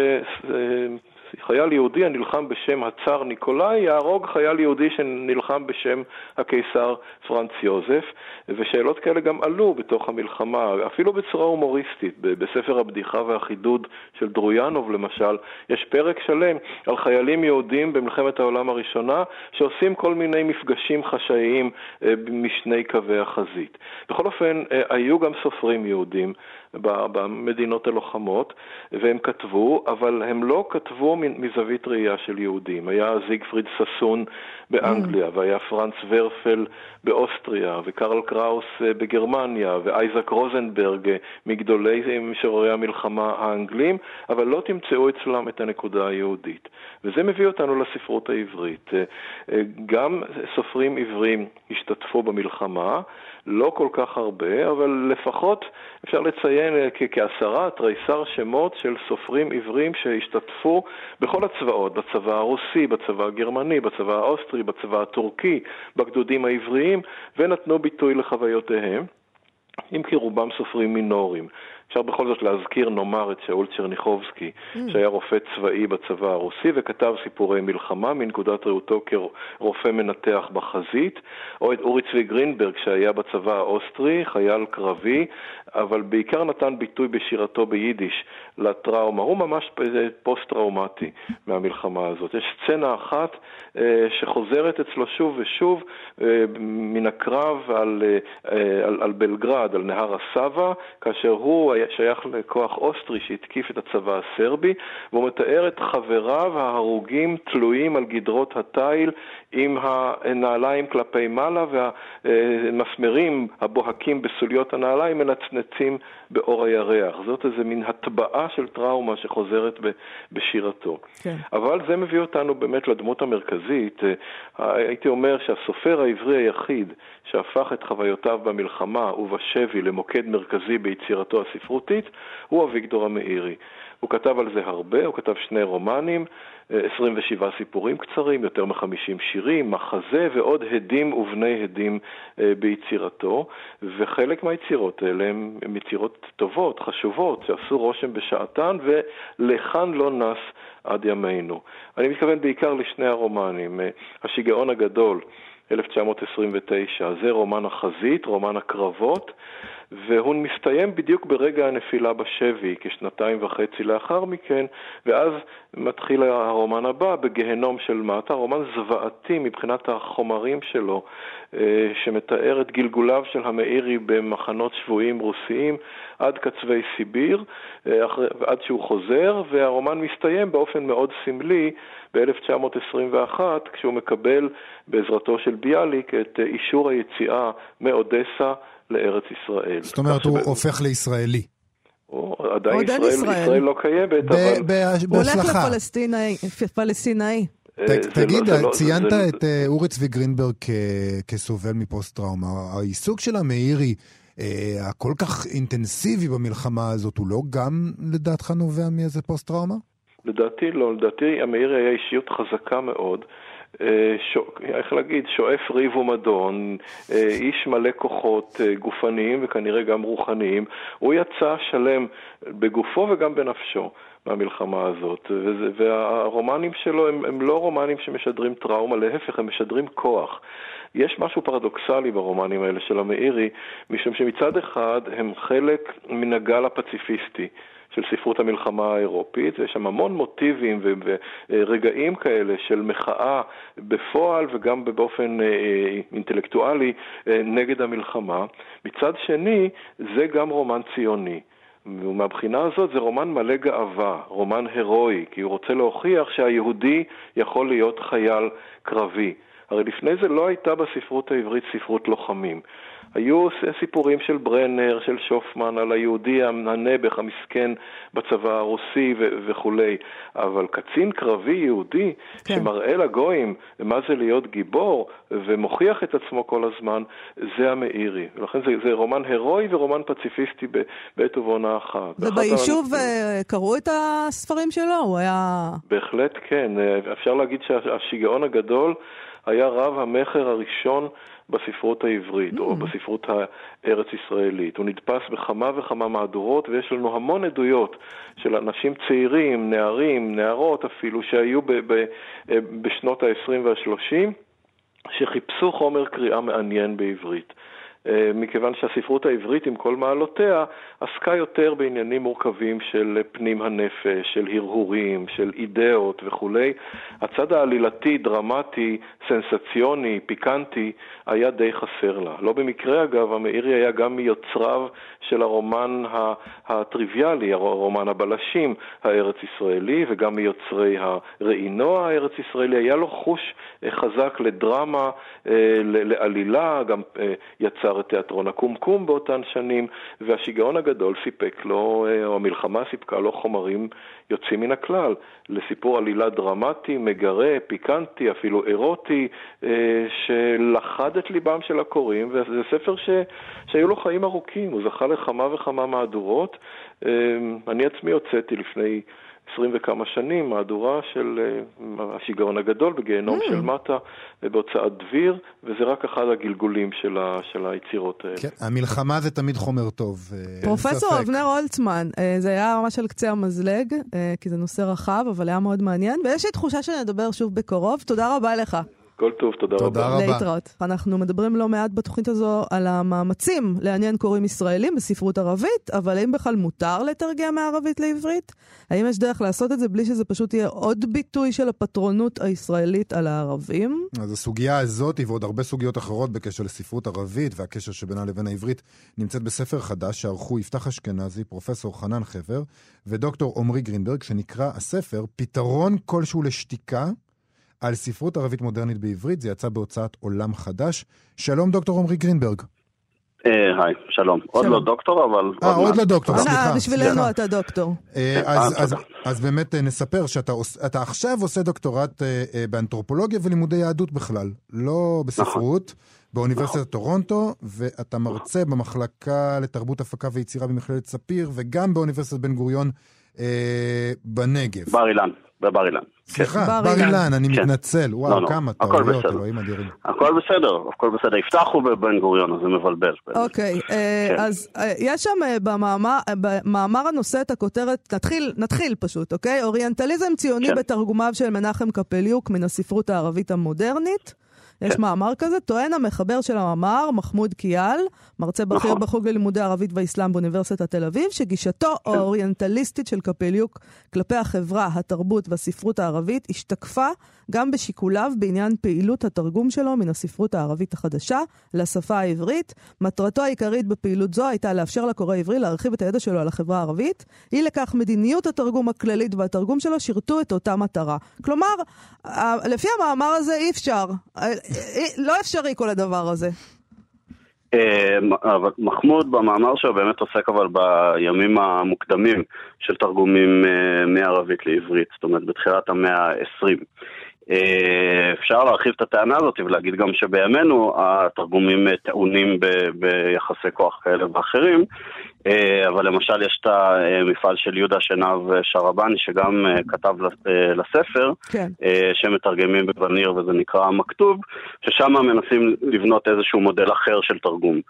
חייל יהודי הנלחם בשם הצאר ניקולאי יהרוג חייל יהודי שנלחם בשם הקיסר פרנץ יוזף, ושאלות כאלה גם עלו בתוך המלחמה, אפילו בצורה הומוריסטית. בספר הבדיחה והחידוד של דרויאנוב למשל, יש פרק שלם על חיילים יהודים במלחמת העולם הראשונה, שעושים כל מיני מפגשים חשאיים אה, משני קווי החזית. בכל אופן, אה, היו גם סופרים יהודים במדינות הלוחמות, והם כתבו, אבל הם לא כתבו מזווית ראייה של יהודים. היה זיגפריד ששון באנגליה, mm. והיה פרנץ ורפל באוסטריה, וקרל קראוס אה, בגרמניה, ואייזק רוזנברג, אה, מגדולי משוררי המלחמה האנגלים, אבל לא תמצאו אצלם את הנקודה היהודית. וזה מביא אותנו לספרות העברית. אה, גם סופרים עברים השתתפו במלחמה, לא כל כך הרבה, אבל לפחות אפשר לציין כעשרה תריסר שמות של סופרים עברים שהשתתפו בכל הצבאות, בצבא הרוסי, בצבא הגרמני, בצבא האוסטרי, בצבא הטורקי, בגדודים העבריים, ונתנו ביטוי לחוויותיהם. אם כי רובם סופרים מינוריים. אפשר בכל זאת להזכיר, נאמר, את שאול צ'רניחובסקי, אממ. שהיה רופא צבאי בצבא הרוסי וכתב סיפורי מלחמה מנקודת ראותו כרופא מנתח בחזית, או את אורי צבי גרינברג, שהיה בצבא האוסטרי, חייל קרבי, אבל בעיקר נתן ביטוי בשירתו ביידיש לטראומה. הוא ממש פוסט-טראומטי מהמלחמה הזאת. יש סצנה אחת אה, שחוזרת אצלו שוב ושוב אה, מן הקרב על, אה, על, על בלגרד, על נהר הסאבה, כאשר הוא שייך לכוח אוסטרי שהתקיף את הצבא הסרבי, והוא מתאר את חבריו ההרוגים תלויים על גדרות התיל עם הנעליים כלפי מעלה והמסמרים הבוהקים בסוליות הנעליים מנצנצים באור הירח. זאת איזה מין הטבעה של טראומה שחוזרת בשירתו. כן. אבל זה מביא אותנו באמת לדמות המרכזית. הייתי אומר שהסופר העברי היחיד שהפך את חוויותיו במלחמה ובשבי למוקד מרכזי ביצירתו הספרותית הוא אביגדור המאירי. הוא כתב על זה הרבה, הוא כתב שני רומנים, 27 סיפורים קצרים, יותר מ-50 שירים, מחזה ועוד הדים ובני הדים אה, ביצירתו, וחלק מהיצירות האלה הן יצירות טובות, חשובות, שעשו רושם בשעתן, ולכאן לא נס עד ימינו. אני מתכוון בעיקר לשני הרומנים, אה, השיגעון הגדול, 1929, זה רומן החזית, רומן הקרבות, והוא מסתיים בדיוק ברגע הנפילה בשבי, כשנתיים וחצי לאחר מכן, ואז מתחיל הרומן הבא בגיהנום של מטה, רומן זוועתי מבחינת החומרים שלו, אה, שמתאר את גלגוליו של המאירי במחנות שבויים רוסיים עד קצווי סיביר, אה, עד שהוא חוזר, והרומן מסתיים באופן מאוד סמלי ב-1921, כשהוא מקבל בעזרתו של ביאליק את אישור היציאה מאודסה לארץ ישראל. זאת אומרת, הוא הופך לישראלי. או, עדיין ישראל, ישראל. ישראל לא קיימת, אבל... בהצלחה. הוא הולך לפלסטינאי. אה, תגיד, לא- ציינת את אה, אורי צבי גרינברג כסובל מפוסט-טראומה. העיסוק של המאירי, אה, הכל כך אינטנסיבי במלחמה הזאת, הוא לא גם לדעתך נובע מאיזה פוסט-טראומה? לדעתי לא, לדעתי המאירי היה אישיות חזקה מאוד. אה, איך להגיד, שואף ריב ומדון, אה, איש מלא כוחות אה, גופניים וכנראה גם רוחניים, הוא יצא שלם בגופו וגם בנפשו. מהמלחמה הזאת, והרומנים שלו הם, הם לא רומנים שמשדרים טראומה, להפך, הם משדרים כוח. יש משהו פרדוקסלי ברומנים האלה של המאירי, משום שמצד אחד הם חלק מן הגל הפציפיסטי. של ספרות המלחמה האירופית, ויש שם המון מוטיבים ורגעים כאלה של מחאה בפועל וגם באופן אה, אה, אינטלקטואלי אה, נגד המלחמה. מצד שני, זה גם רומן ציוני. ומהבחינה הזאת זה רומן מלא גאווה, רומן הירואי, כי הוא רוצה להוכיח שהיהודי יכול להיות חייל קרבי. הרי לפני זה לא הייתה בספרות העברית ספרות לוחמים. היו סיפורים של ברנר, של שופמן, על היהודי הנעבך המסכן בצבא הרוסי ו- וכולי, אבל קצין קרבי יהודי כן. שמראה לגויים מה זה להיות גיבור ומוכיח את עצמו כל הזמן, זה המאירי. ולכן זה, זה רומן הירואי ורומן פציפיסטי בעת ובעונה אחת. וביישוב אה, קראו את הספרים שלו? הוא היה... בהחלט כן. אפשר להגיד שהשיגעון הגדול היה רב המכר הראשון בספרות העברית mm. או בספרות הארץ-ישראלית. הוא נדפס בכמה וכמה מהדורות ויש לנו המון עדויות של אנשים צעירים, נערים, נערות אפילו, שהיו ב- ב- בשנות ה-20 וה-30 שחיפשו חומר קריאה מעניין בעברית. אה, מכיוון שהספרות העברית עם כל מעלותיה עסקה יותר בעניינים מורכבים של פנים הנפש, של הרהורים, של אידאות וכולי. הצד העלילתי, דרמטי, סנסציוני, פיקנטי, היה די חסר לה. לא במקרה אגב, המאירי היה גם מיוצריו של הרומן הטריוויאלי, הרומן הבלשים הארץ-ישראלי, וגם מיוצרי הראינוע הארץ-ישראלי. היה לו חוש אה, חזק לדרמה, אה, לעלילה, גם יצר נוצר תיאטרון הקומקום באותן שנים, והשיגעון הגדול סיפק לו, או המלחמה סיפקה לו חומרים יוצאים מן הכלל, לסיפור עלילה דרמטי, מגרה, פיקנטי, אפילו אירוטי, שלכד את ליבם של הקוראים, וזה ספר ש... שהיו לו חיים ארוכים, הוא זכה לכמה וכמה מהדורות. אני עצמי הוצאתי לפני עשרים וכמה שנים, מהדורה של uh, השיגעון הגדול בגיהנום mm. של מטה בהוצאת דביר, וזה רק אחד הגלגולים של, ה, של היצירות האלה. כן, המלחמה זה תמיד חומר טוב. אה, פרופסור אבנר הולצמן, uh, זה היה ממש על קצה המזלג, כי זה נושא רחב, אבל היה מאוד מעניין, ויש לי תחושה שנדבר שוב בקרוב. תודה רבה לך. כל טוב, תודה, תודה רבה. רבה. להתראות. אנחנו מדברים לא מעט בתוכנית הזו על המאמצים לעניין קוראים ישראלים בספרות ערבית, אבל האם בכלל מותר לתרגם מערבית לעברית? האם יש דרך לעשות את זה בלי שזה פשוט יהיה עוד ביטוי של הפטרונות הישראלית על הערבים? אז הסוגיה הזאת ועוד הרבה סוגיות אחרות בקשר לספרות ערבית והקשר שבינה לבין העברית נמצאת בספר חדש שערכו יפתח אשכנזי, פרופסור חנן חבר ודוקטור עמרי גרינברג, שנקרא הספר פתרון כלשהו לשתיקה. על ספרות ערבית מודרנית בעברית, זה יצא בהוצאת עולם חדש. שלום דוקטור עמרי גרינברג. אה, היי, שלום. עוד לא דוקטור, אבל... אה, עוד לא דוקטור, סליחה. בשבילנו אתה דוקטור. אה, אז באמת נספר שאתה עכשיו עושה דוקטורט באנתרופולוגיה ולימודי יהדות בכלל, לא בספרות. נכון. באוניברסיטת טורונטו, ואתה מרצה במחלקה לתרבות הפקה ויצירה במכללת ספיר, וגם באוניברסיטת בן גוריון בנגב. בר אילן. בבר אילן. סליחה, כן. בר אילן, אני כן. מתנצל. וואו, לא, לא. כמה טעויות, אלוהים אדירים. הכל בסדר, הכל בסדר. יפתח הוא בבן גוריון, אז זה מבלבל. אוקיי, אה, כן. אז אה, יש שם אה, במאמר הנושא את הכותרת, נתחיל, נתחיל פשוט, אוקיי? אוריינטליזם ציוני כן. בתרגומיו של מנחם קפליוק מן הספרות הערבית המודרנית. יש כן. מאמר כזה, טוען המחבר של המאמר, מחמוד קיאל, מרצה בכיר נכון. בחוג ללימודי ערבית ואסלאם באוניברסיטת תל אביב, שגישתו כן. האוריינטליסטית של קפליוק כלפי החברה, התרבות והספרות הערבית השתקפה גם בשיקוליו בעניין פעילות התרגום שלו מן הספרות הערבית החדשה לשפה העברית. מטרתו העיקרית בפעילות זו הייתה לאפשר לקורא העברי להרחיב את הידע שלו על החברה הערבית. אי לכך מדיניות התרגום הכללית והתרגום שלו שירתו את אותה מטרה. כלומר, לפי המאמר הזה אי אפשר, לא אפשרי כל הדבר הזה. אבל מחמוד במאמר שלו באמת עוסק אבל בימים המוקדמים של תרגומים אה, מערבית לעברית, זאת אומרת בתחילת המאה ה-20. אה, אפשר להרחיב את הטענה הזאת ולהגיד גם שבימינו התרגומים טעונים ביחסי כוח כאלה ואחרים, אה, אבל למשל יש את המפעל של יהודה שנהב שרבני שגם אה, כתב לספר, כן. שמתרגמים בבניר וזה נקרא מכתוב, ששם מנסים לבנות איזשהו מודל אחר של תרגום,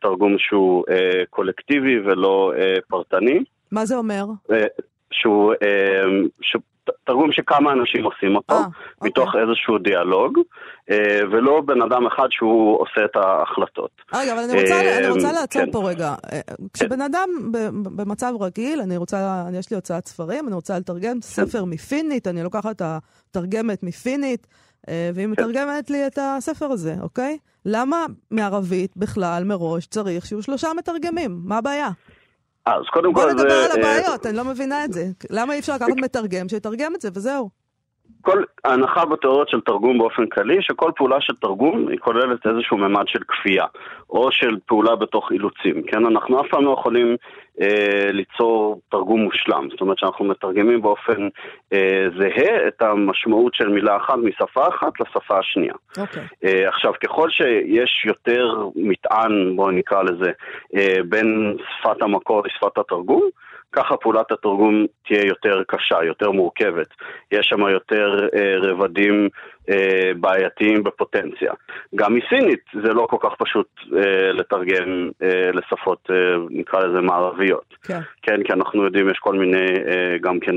תרגום שהוא קולקטיבי ולא פרטני. מה זה אומר? שהוא, שהוא תרגום שכמה אנשים עושים אותו, 아, אה, מתוך אוקיי. איזשהו דיאלוג, אה, ולא בן אדם אחד שהוא עושה את ההחלטות. רגע, אבל אני רוצה, אני רוצה אה, לעצור כן. פה רגע. כשבן אדם במצב רגיל, אני רוצה, יש לי הוצאת ספרים, אני רוצה לתרגם כן. ספר מפינית, אני לוקחת את התרגמת מפינית, והיא כן. מתרגמת לי את הספר הזה, אוקיי? למה מערבית בכלל מראש צריך שיהיו שלושה מתרגמים? מה הבעיה? אז קודם כל. בוא נדבר על הבעיות, אני לא מבינה את זה. למה אי אפשר לקחת מתרגם שיתרגם את זה וזהו? כל ההנחה בתיאוריות של תרגום באופן כללי, שכל פעולה של תרגום היא כוללת איזשהו ממד של כפייה, או של פעולה בתוך אילוצים, כן? אנחנו אף פעם לא יכולים אה, ליצור תרגום מושלם, זאת אומרת שאנחנו מתרגמים באופן אה, זהה את המשמעות של מילה אחת משפה אחת לשפה השנייה. Okay. אוקיי. אה, עכשיו, ככל שיש יותר מטען, בואו נקרא לזה, אה, בין שפת המקור לשפת התרגום, ככה פעולת התרגום תהיה יותר קשה, יותר מורכבת. יש שם יותר אה, רבדים אה, בעייתיים בפוטנציה. גם מסינית זה לא כל כך פשוט אה, לתרגם אה, לשפות, אה, נקרא לזה מערביות. כן. כן, כי אנחנו יודעים, יש כל מיני, אה, גם כן,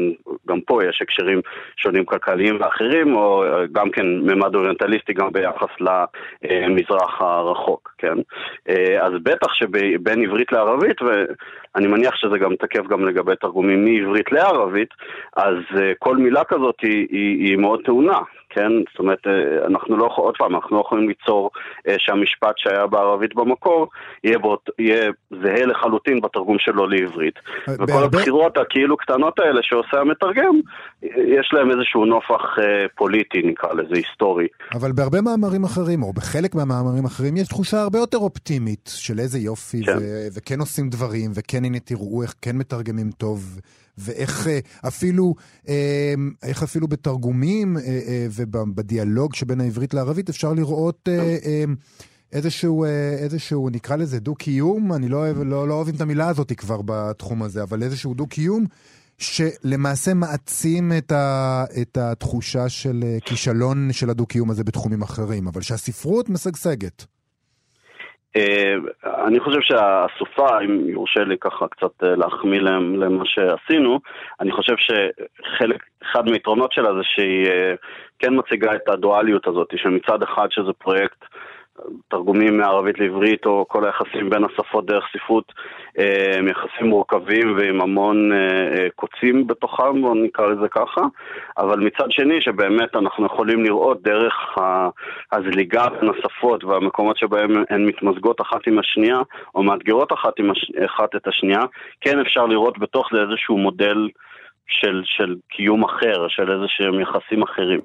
גם פה יש הקשרים שונים כלכליים ואחרים, או אה, גם כן ממד אוריינטליסטי גם ביחס למזרח הרחוק, כן? אה, אז בטח שבין עברית לערבית, ואני מניח שזה גם תקף גם לגבי תרגומים מעברית לערבית, אז אה, כל מילה כזאת היא, היא, היא מאוד טעונה. כן? זאת אומרת, אה, אנחנו לא, עוד פעם, אנחנו לא יכולים ליצור אה, שהמשפט שהיה בערבית במקור יהיה, באות, יהיה זהה לחלוטין בתרגום שלו לעברית. וכל בהרבה- הבחירות הכאילו קטנות האלה שעושה המתרגם, יש להם איזשהו נופח אה, פוליטי, נקרא לזה, היסטורי. אבל בהרבה מאמרים אחרים, או בחלק מהמאמרים האחרים, יש תחושה הרבה יותר אופטימית של איזה יופי, כן. ו- וכן עושים דברים, וכן הנה תראו איך כן מתרגמים טוב, ואיך אה, אפילו, אה, איך אפילו בתרגומים אה, ובדיאלוג שבין העברית לערבית אפשר לראות... איזשהו, איזשהו, נקרא לזה דו-קיום, אני לא לא, לא אוהבים את המילה הזאת כבר בתחום הזה, אבל איזשהו דו-קיום שלמעשה מעצים את, ה, את התחושה של כישלון של הדו-קיום הזה בתחומים אחרים, אבל שהספרות משגשגת. אה, אני חושב שהסופה, אם יורשה לי ככה קצת אה, להחמיא למה שעשינו, אני חושב שחלק, אחד מהיתרונות שלה זה שהיא אה, כן מציגה את הדואליות הזאת, שמצד אחד שזה פרויקט תרגומים מערבית לעברית או כל היחסים בין השפות דרך ספרות אה, הם יחסים מורכבים ועם המון אה, אה, קוצים בתוכם, בוא נקרא לזה ככה, אבל מצד שני שבאמת אנחנו יכולים לראות דרך הזליגה בין השפות והמקומות שבהם הן מתמזגות אחת עם השנייה או מאתגרות אחת, הש... אחת את השנייה, כן אפשר לראות בתוך זה איזשהו מודל של, של קיום אחר, של איזה שהם יחסים אחרים.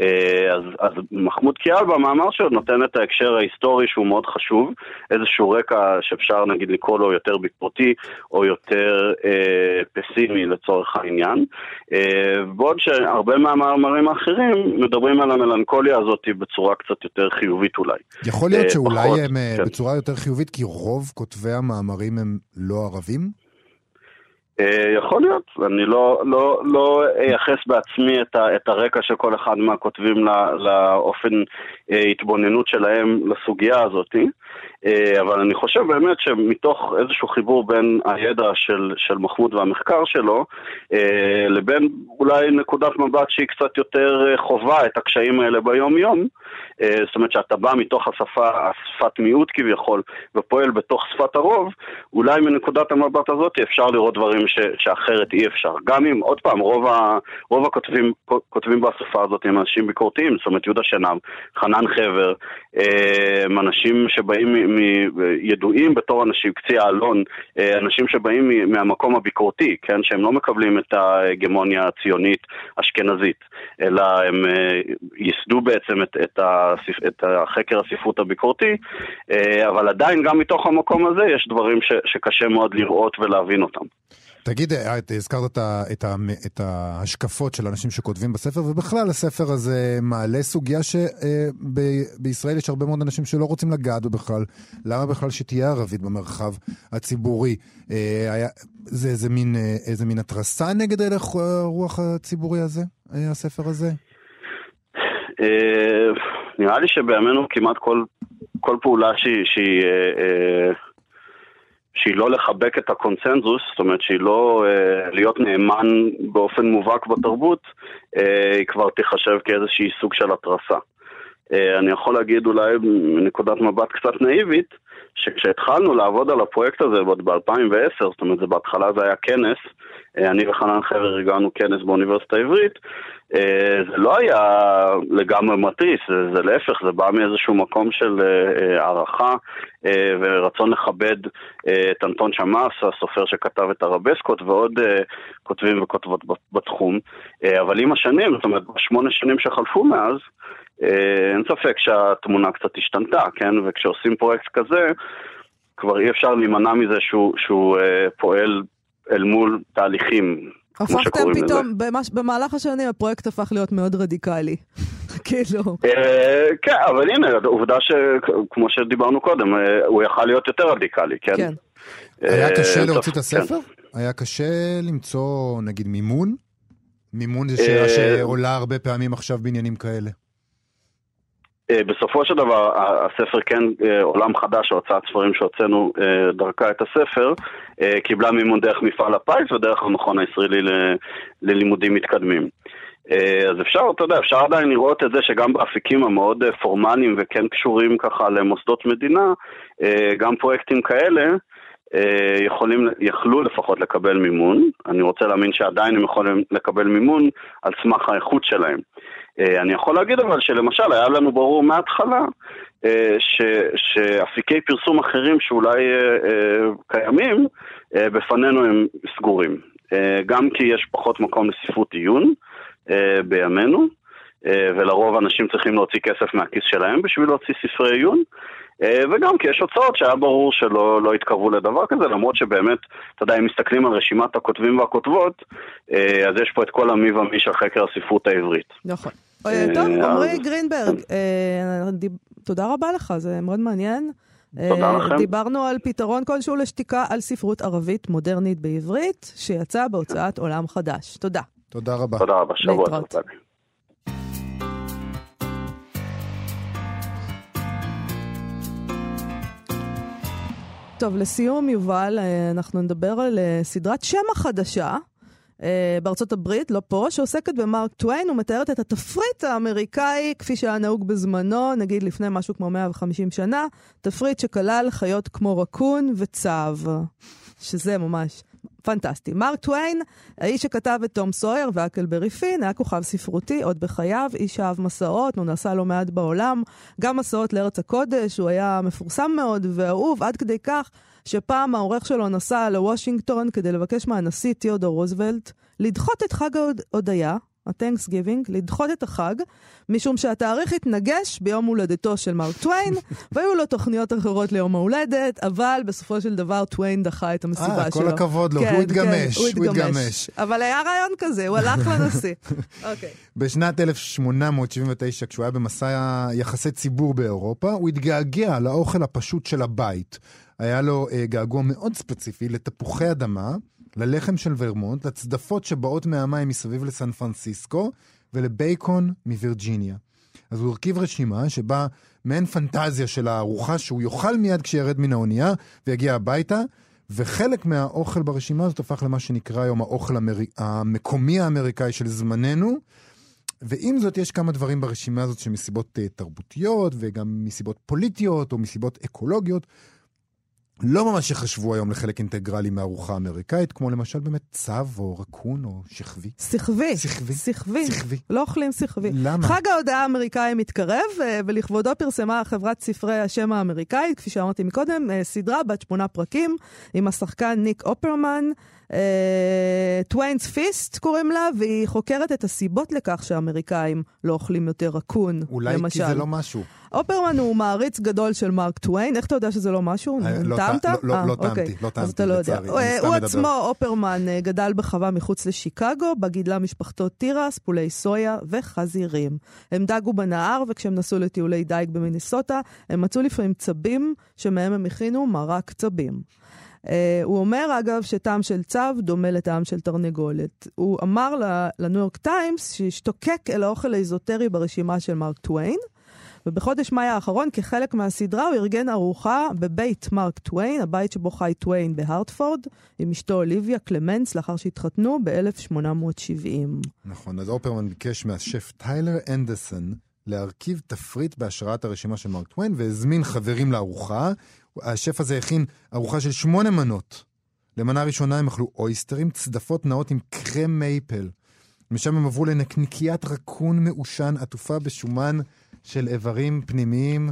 אה, אז, אז מחמוד קיאל במאמר שלו נותן את ההקשר ההיסטורי שהוא מאוד חשוב, איזשהו רקע שאפשר נגיד לקרוא לו יותר ביקורתי או יותר אה, פסימי לצורך העניין. אה, בעוד שהרבה מהמאמרים האחרים מדברים על המלנכוליה הזאת בצורה קצת יותר חיובית אולי. יכול להיות אה, שאולי פחות, הם אה, כן. בצורה יותר חיובית, כי רוב כותבי המאמרים הם לא ערבים? אה, יכול להיות, אני לא, לא, לא אייחס בעצמי את, ה, את הרקע של כל אחד מהכותבים לא, לאופן אה, התבוננות שלהם לסוגיה הזאת, אבל אני חושב באמת שמתוך איזשהו חיבור בין הידע של, של מחמוד והמחקר שלו, אה, לבין אולי נקודת מבט שהיא קצת יותר אה, חווה את הקשיים האלה ביום-יום, אה, זאת אומרת שאתה בא מתוך השפה, השפת מיעוט כביכול, ופועל בתוך שפת הרוב, אולי מנקודת המבט הזאת אפשר לראות דברים ש, שאחרת אי אפשר. גם אם, עוד פעם, רוב, ה, רוב הכותבים כותבים בשפה הזאת הם אנשים ביקורתיים, זאת אומרת יהודה שנם, חנן חבר, אה, הם אנשים שבאים, מ, מ, ידועים בתור אנשים, קצי האלון, אה, אנשים שבאים מהמקום הביקורתי, כן, שהם לא מקבלים את ההגמוניה הציונית אשכנזית, אלא הם אה, ייסדו בעצם את, את, הספ, את החקר הספרות הביקורתי, אה, אבל עדיין גם מתוך המקום הזה יש דברים ש, שקשה מאוד לראות ולהבין אותם. תגיד, אה, את הזכרת את, ה, את, ה, את ההשקפות של אנשים שכותבים בספר, ובכלל הספר הזה מעלה סוגיה שבישראל יש הרבה מאוד אנשים שלא רוצים לגעת בכלל. למה בכלל שתהיה ערבית במרחב הציבורי? אה, היה, זה איזה מין, אה, איזה מין התרסה נגד הלך הרוח הציבורי הזה, אה, הספר הזה? אה, נראה לי שבימינו כמעט כל, כל פעולה שהיא, שהיא, אה, אה, שהיא לא לחבק את הקונצנזוס, זאת אומרת שהיא לא אה, להיות נאמן באופן מובהק בתרבות, אה, היא כבר תיחשב כאיזשהי סוג של התרסה. אה, אני יכול להגיד אולי מנקודת מבט קצת נאיבית, שכשהתחלנו לעבוד על הפרויקט הזה עוד ב-2010, זאת אומרת, זה בהתחלה זה היה כנס, אה, אני וחנן חבר ארגנו כנס באוניברסיטה העברית, אה, זה לא היה לגמרי מתריס, זה, זה להפך, זה בא מאיזשהו מקום של הערכה ורצון לכבד את אנטון שמאס, הסופר שכתב את הרבסקות, ועוד כותבים וכותבות בתחום. אבל עם השנים, זאת אומרת, בשמונה שנים שחלפו מאז, אין ספק שהתמונה קצת השתנתה, כן? וכשעושים פרויקט כזה, כבר אי אפשר להימנע מזה שהוא, שהוא אה, פועל אל מול תהליכים. כמו הפכתם שקוראים לזה. פתאום, במש- במהלך השנים הפרויקט הפך להיות מאוד רדיקלי. כאילו, אה, כן, אבל הנה, עובדה שכמו שדיברנו קודם, אה, הוא יכל להיות יותר רדיקלי, כן? כן. היה אה, קשה טוב, להוציא את כן. הספר? היה קשה למצוא, נגיד, מימון? מימון זה אה, שאלה שעולה הרבה פעמים עכשיו בעניינים כאלה. אה, בסופו של דבר, הספר כן, אה, עולם חדש, הוצאת ספרים שהוצאנו אה, דרכה את הספר, קיבלה מימון דרך מפעל הפיס ודרך המכון הישראלי ל- ללימודים מתקדמים. אז אפשר, אתה יודע, אפשר עדיין לראות את זה שגם באפיקים המאוד פורמליים וכן קשורים ככה למוסדות מדינה, גם פרויקטים כאלה יכולים, יכלו לפחות לקבל מימון. אני רוצה להאמין שעדיין הם יכולים לקבל מימון על סמך האיכות שלהם. אה, אני יכול להגיד אבל שלמשל היה לנו ברור מההתחלה אה, ש, שאפיקי פרסום אחרים שאולי אה, קיימים, בפנינו הם סגורים. גם כי יש פחות מקום לספרות עיון בימינו, ולרוב אנשים צריכים להוציא כסף מהכיס שלהם בשביל להוציא ספרי עיון. וגם כי יש הוצאות שהיה ברור שלא לא יתקרבו לדבר כזה, למרות שבאמת, אתה יודע, אם מסתכלים על רשימת הכותבים והכותבות, אז יש פה את כל המי ומי של חקר הספרות העברית. נכון. אה, טוב, אה, עמרי גרינברג, אה, תודה רבה לך, זה מאוד מעניין. תודה לכם. דיברנו על פתרון כלשהו לשתיקה על ספרות ערבית מודרנית בעברית, שיצא בהוצאת עולם חדש. תודה. תודה רבה. תודה רבה, שבוע טוב. טוב, לסיום, יובל, אנחנו נדבר על סדרת שמע חדשה, אה, בארצות הברית, לא פה, שעוסקת במרק טוויין ומתארת את התפריט האמריקאי כפי שהיה נהוג בזמנו, נגיד לפני משהו כמו 150 שנה, תפריט שכלל חיות כמו רקון וצב, שזה ממש פנטסטי. מרק טוויין, האיש שכתב את תום סויר והקלברי פין, היה כוכב ספרותי עוד בחייו, איש אהב מסעות, הוא נסע לא מעט בעולם, גם מסעות לארץ הקודש, הוא היה מפורסם מאוד ואהוב עד כדי כך שפעם העורך שלו נסע לוושינגטון כדי לבקש מהנשיא תיאודור רוזוולט לדחות את חג ההודיה, ה-Thanks Giving, לדחות את החג, משום שהתאריך התנגש ביום הולדתו של מרק טוויין, והיו לו תוכניות אחרות ליום ההולדת, אבל בסופו של דבר טוויין דחה את המסיבה 아, אה, שלו. כל הכבוד לו, כן, הוא התגמש, כן, הוא התגמש. אבל היה רעיון כזה, הוא הלך לנשיא. אוקיי. בשנת 1879, כשהוא היה במסע יחסי ציבור באירופה, הוא התגעגע לאוכל הפשוט של הבית. היה לו uh, געגוע מאוד ספציפי לתפוחי אדמה, ללחם של ורמונט, לצדפות שבאות מהמים מסביב לסן פרנסיסקו, ולבייקון מווירג'יניה. אז הוא הרכיב רשימה שבה מעין פנטזיה של הארוחה שהוא יאכל מיד כשירד מן האונייה ויגיע הביתה, וחלק מהאוכל ברשימה הזאת הפך למה שנקרא היום האוכל המר... המקומי האמריקאי של זמננו. ועם זאת, יש כמה דברים ברשימה הזאת שמסיבות uh, תרבותיות וגם מסיבות פוליטיות או מסיבות אקולוגיות לא ממש יחשבו היום לחלק אינטגרלי מהארוחה האמריקאית, כמו למשל באמת צב או רקון או שכבי. שכבי. שכבי. שכבי. שכבי. לא אוכלים שכבי. למה? חג ההודעה האמריקאי מתקרב, אה, ולכבודו פרסמה חברת ספרי השם האמריקאית, כפי שאמרתי מקודם, אה, סדרה בת שמונה פרקים, עם השחקן ניק אופרמן. Twain's אה, Feast קוראים לה, והיא חוקרת את הסיבות לכך שהאמריקאים לא אוכלים יותר רקון, אולי למשל. אולי כי זה לא משהו. אופרמן הוא מעריץ גדול של מרק טוויין, איך אתה יודע שזה לא משהו? אה, לא טעמת? לא, לא, לא טעמתי, אוקיי. לא טעמתי, אז אתה לא יודע. הוא עצמו, אופרמן, אה, גדל בחווה מחוץ לשיקגו, בה גידלה משפחתו תירס, פולי סויה וחזירים. הם דגו בנהר, וכשהם נסעו לטיולי דייג במיניסוטה, הם מצאו לפעמים צבים, שמהם הם הכינו מרק צבים. Uh, הוא אומר, אגב, שטעם של צב דומה לטעם של תרנגולת. הוא אמר לניו יורק טיימס שהשתוקק אל האוכל האזוטרי ברשימה של מרק טוויין, ובחודש מאי האחרון, כחלק מהסדרה, הוא ארגן ארוחה בבית מרק טוויין, הבית שבו חי טוויין בהרטפורד, עם אשתו אוליביה קלמנס, לאחר שהתחתנו ב-1870. נכון, אז אופרמן ביקש מהשף טיילר אנדרסון להרכיב תפריט בהשראת הרשימה של מרק טוויין, והזמין חברים לארוחה. השף הזה הכין ארוחה של שמונה מנות. למנה ראשונה הם אכלו אויסטרים, צדפות נאות עם קרם מייפל. משם הם עברו לנקניקיית רקון מעושן עטופה בשומן של איברים פנימיים.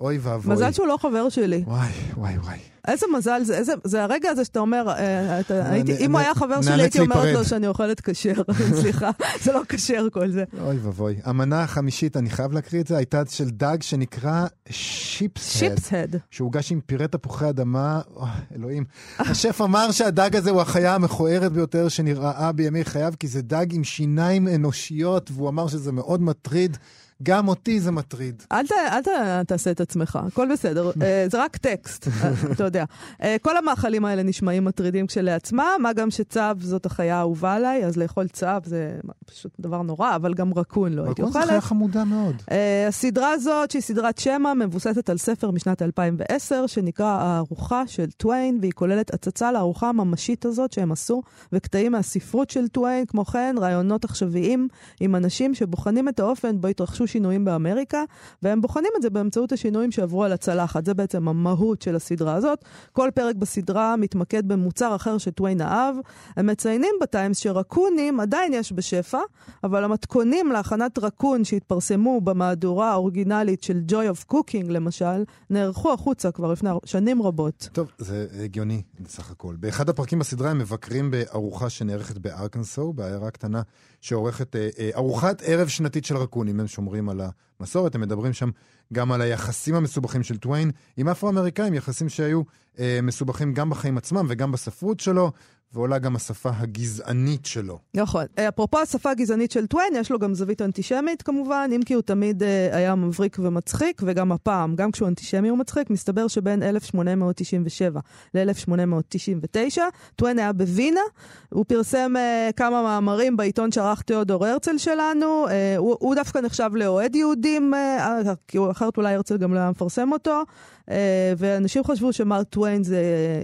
אוי ואבוי. מזל שהוא לא חבר שלי. וואי, וואי, וואי. איזה מזל זה, איזה, זה הרגע הזה שאתה אומר, אה, אתה, הייתי, אם הוא היה חבר שלי, הייתי אומרת לו שאני אוכלת כשר. סליחה, זה לא כשר כל זה. אוי ואבוי. המנה החמישית, אני חייב להקריא את זה, הייתה של דג שנקרא שיפס-הד. שיפס-הד. שהוגש עם פירה תפוחי אדמה, אוי, אלוהים. השף אמר שהדג הזה הוא החיה המכוערת ביותר שנראה בימי חייו, כי זה דג עם שיניים אנושיות, והוא אמר שזה מאוד מטריד. גם אותי זה מטריד. אל, ת, אל ת, תעשה את עצמך, הכל בסדר. uh, זה רק טקסט, אה, אתה יודע. Uh, כל המאכלים האלה נשמעים מטרידים כשלעצמם, מה גם שצב זאת החיה האהובה עליי, אז לאכול צב זה פשוט דבר נורא, אבל גם רקון לא הייתי אוכלת. רקון זה חיה חמודה מאוד. הסדרה הזאת, שהיא סדרת שמע, מבוססת על ספר משנת 2010, שנקרא הארוחה של טוויין, והיא כוללת הצצה לארוחה הממשית הזאת שהם עשו, וקטעים מהספרות של טוויין, כמו כן, רעיונות עכשוויים עם אנשים שבוחנים את האופן בו התרחשו שינויים באמריקה, והם בוחנים את זה באמצעות השינויים שעברו על הצלחת. זה בעצם המהות של הסדרה הזאת. כל פרק בסדרה מתמקד במוצר אחר שטוויין אהב. הם מציינים בטיימס שרקונים עדיין יש בשפע, אבל המתכונים להכנת רקון שהתפרסמו במהדורה האוריגינלית של Joy of Cooking, למשל, נערכו החוצה כבר לפני שנים רבות. טוב, זה הגיוני בסך הכל. באחד הפרקים בסדרה הם מבקרים בארוחה שנערכת בארקנסו, בעיירה קטנה שעורכת אה, אה, ארוחת ערב שנתית של רקונים. הם שומרים על המסורת, הם מדברים שם גם על היחסים המסובכים של טוויין עם אפרו-אמריקאים, יחסים שהיו אה, מסובכים גם בחיים עצמם וגם בספרות שלו. ועולה גם השפה הגזענית שלו. נכון. אה, אפרופו השפה הגזענית של טוויין, יש לו גם זווית אנטישמית כמובן, אם כי הוא תמיד uh, היה מבריק ומצחיק, וגם הפעם, גם כשהוא אנטישמי הוא מצחיק, מסתבר שבין 1897 ל-1899, טוויין היה בווינה, הוא פרסם uh, כמה מאמרים בעיתון שערך תיאודור הרצל שלנו, uh, הוא, הוא דווקא נחשב לאוהד יהודים, uh, כי אחרת אולי הרצל גם לא היה מפרסם אותו. אה, ואנשים חשבו שמרק טוויין זה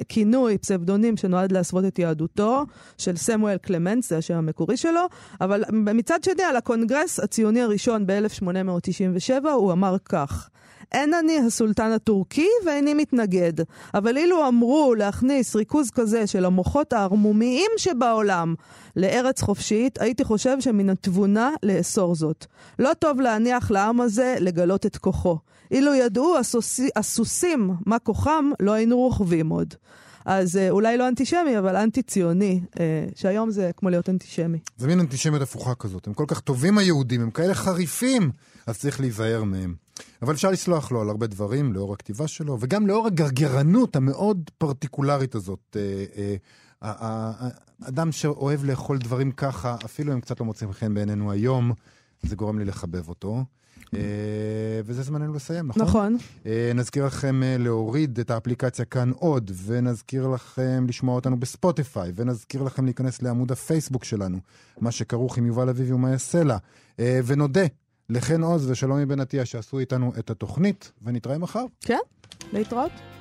כינוי, פסבדונים שנועד להסוות את יהדותו, של סמואל קלמנס, זה השם המקורי שלו, אבל מצד שני, על הקונגרס הציוני הראשון ב-1897, הוא אמר כך: אין אני הסולטן הטורקי ואיני מתנגד, אבל אילו אמרו להכניס ריכוז כזה של המוחות הערמומיים שבעולם לארץ חופשית, הייתי חושב שמן התבונה לאסור זאת. לא טוב להניח לעם הזה לגלות את כוחו. אילו ידעו הסוסי, הסוסים מה כוחם, לא היינו רוכבים עוד. אז אה, אולי לא אנטישמי, אבל אנטי-ציוני, אה, שהיום זה כמו להיות אנטישמי. זה מין אנטישמיות הפוכה כזאת. הם כל כך טובים היהודים, הם כאלה חריפים, אז צריך להיזהר מהם. אבל אפשר לסלוח לו על הרבה דברים, לאור הכתיבה שלו, וגם לאור הגרגרנות המאוד פרטיקולרית הזאת. אה, אדם שאוהב לאכול דברים ככה, אפילו אם קצת לא מוצאים חן בעינינו היום, זה גורם לי לחבב אותו. אה, וזה זמננו לסיים, נכון? נכון. אה, נזכיר לכם אה, להוריד את האפליקציה כאן עוד, ונזכיר לכם לשמוע אותנו בספוטיפיי, ונזכיר לכם להיכנס לעמוד הפייסבוק שלנו, מה שכרוך עם יובל אביבי יעשה לה. ונודה לחן עוז ושלומי בן עטיה שעשו איתנו את התוכנית, ונתראה מחר. כן, להתראות.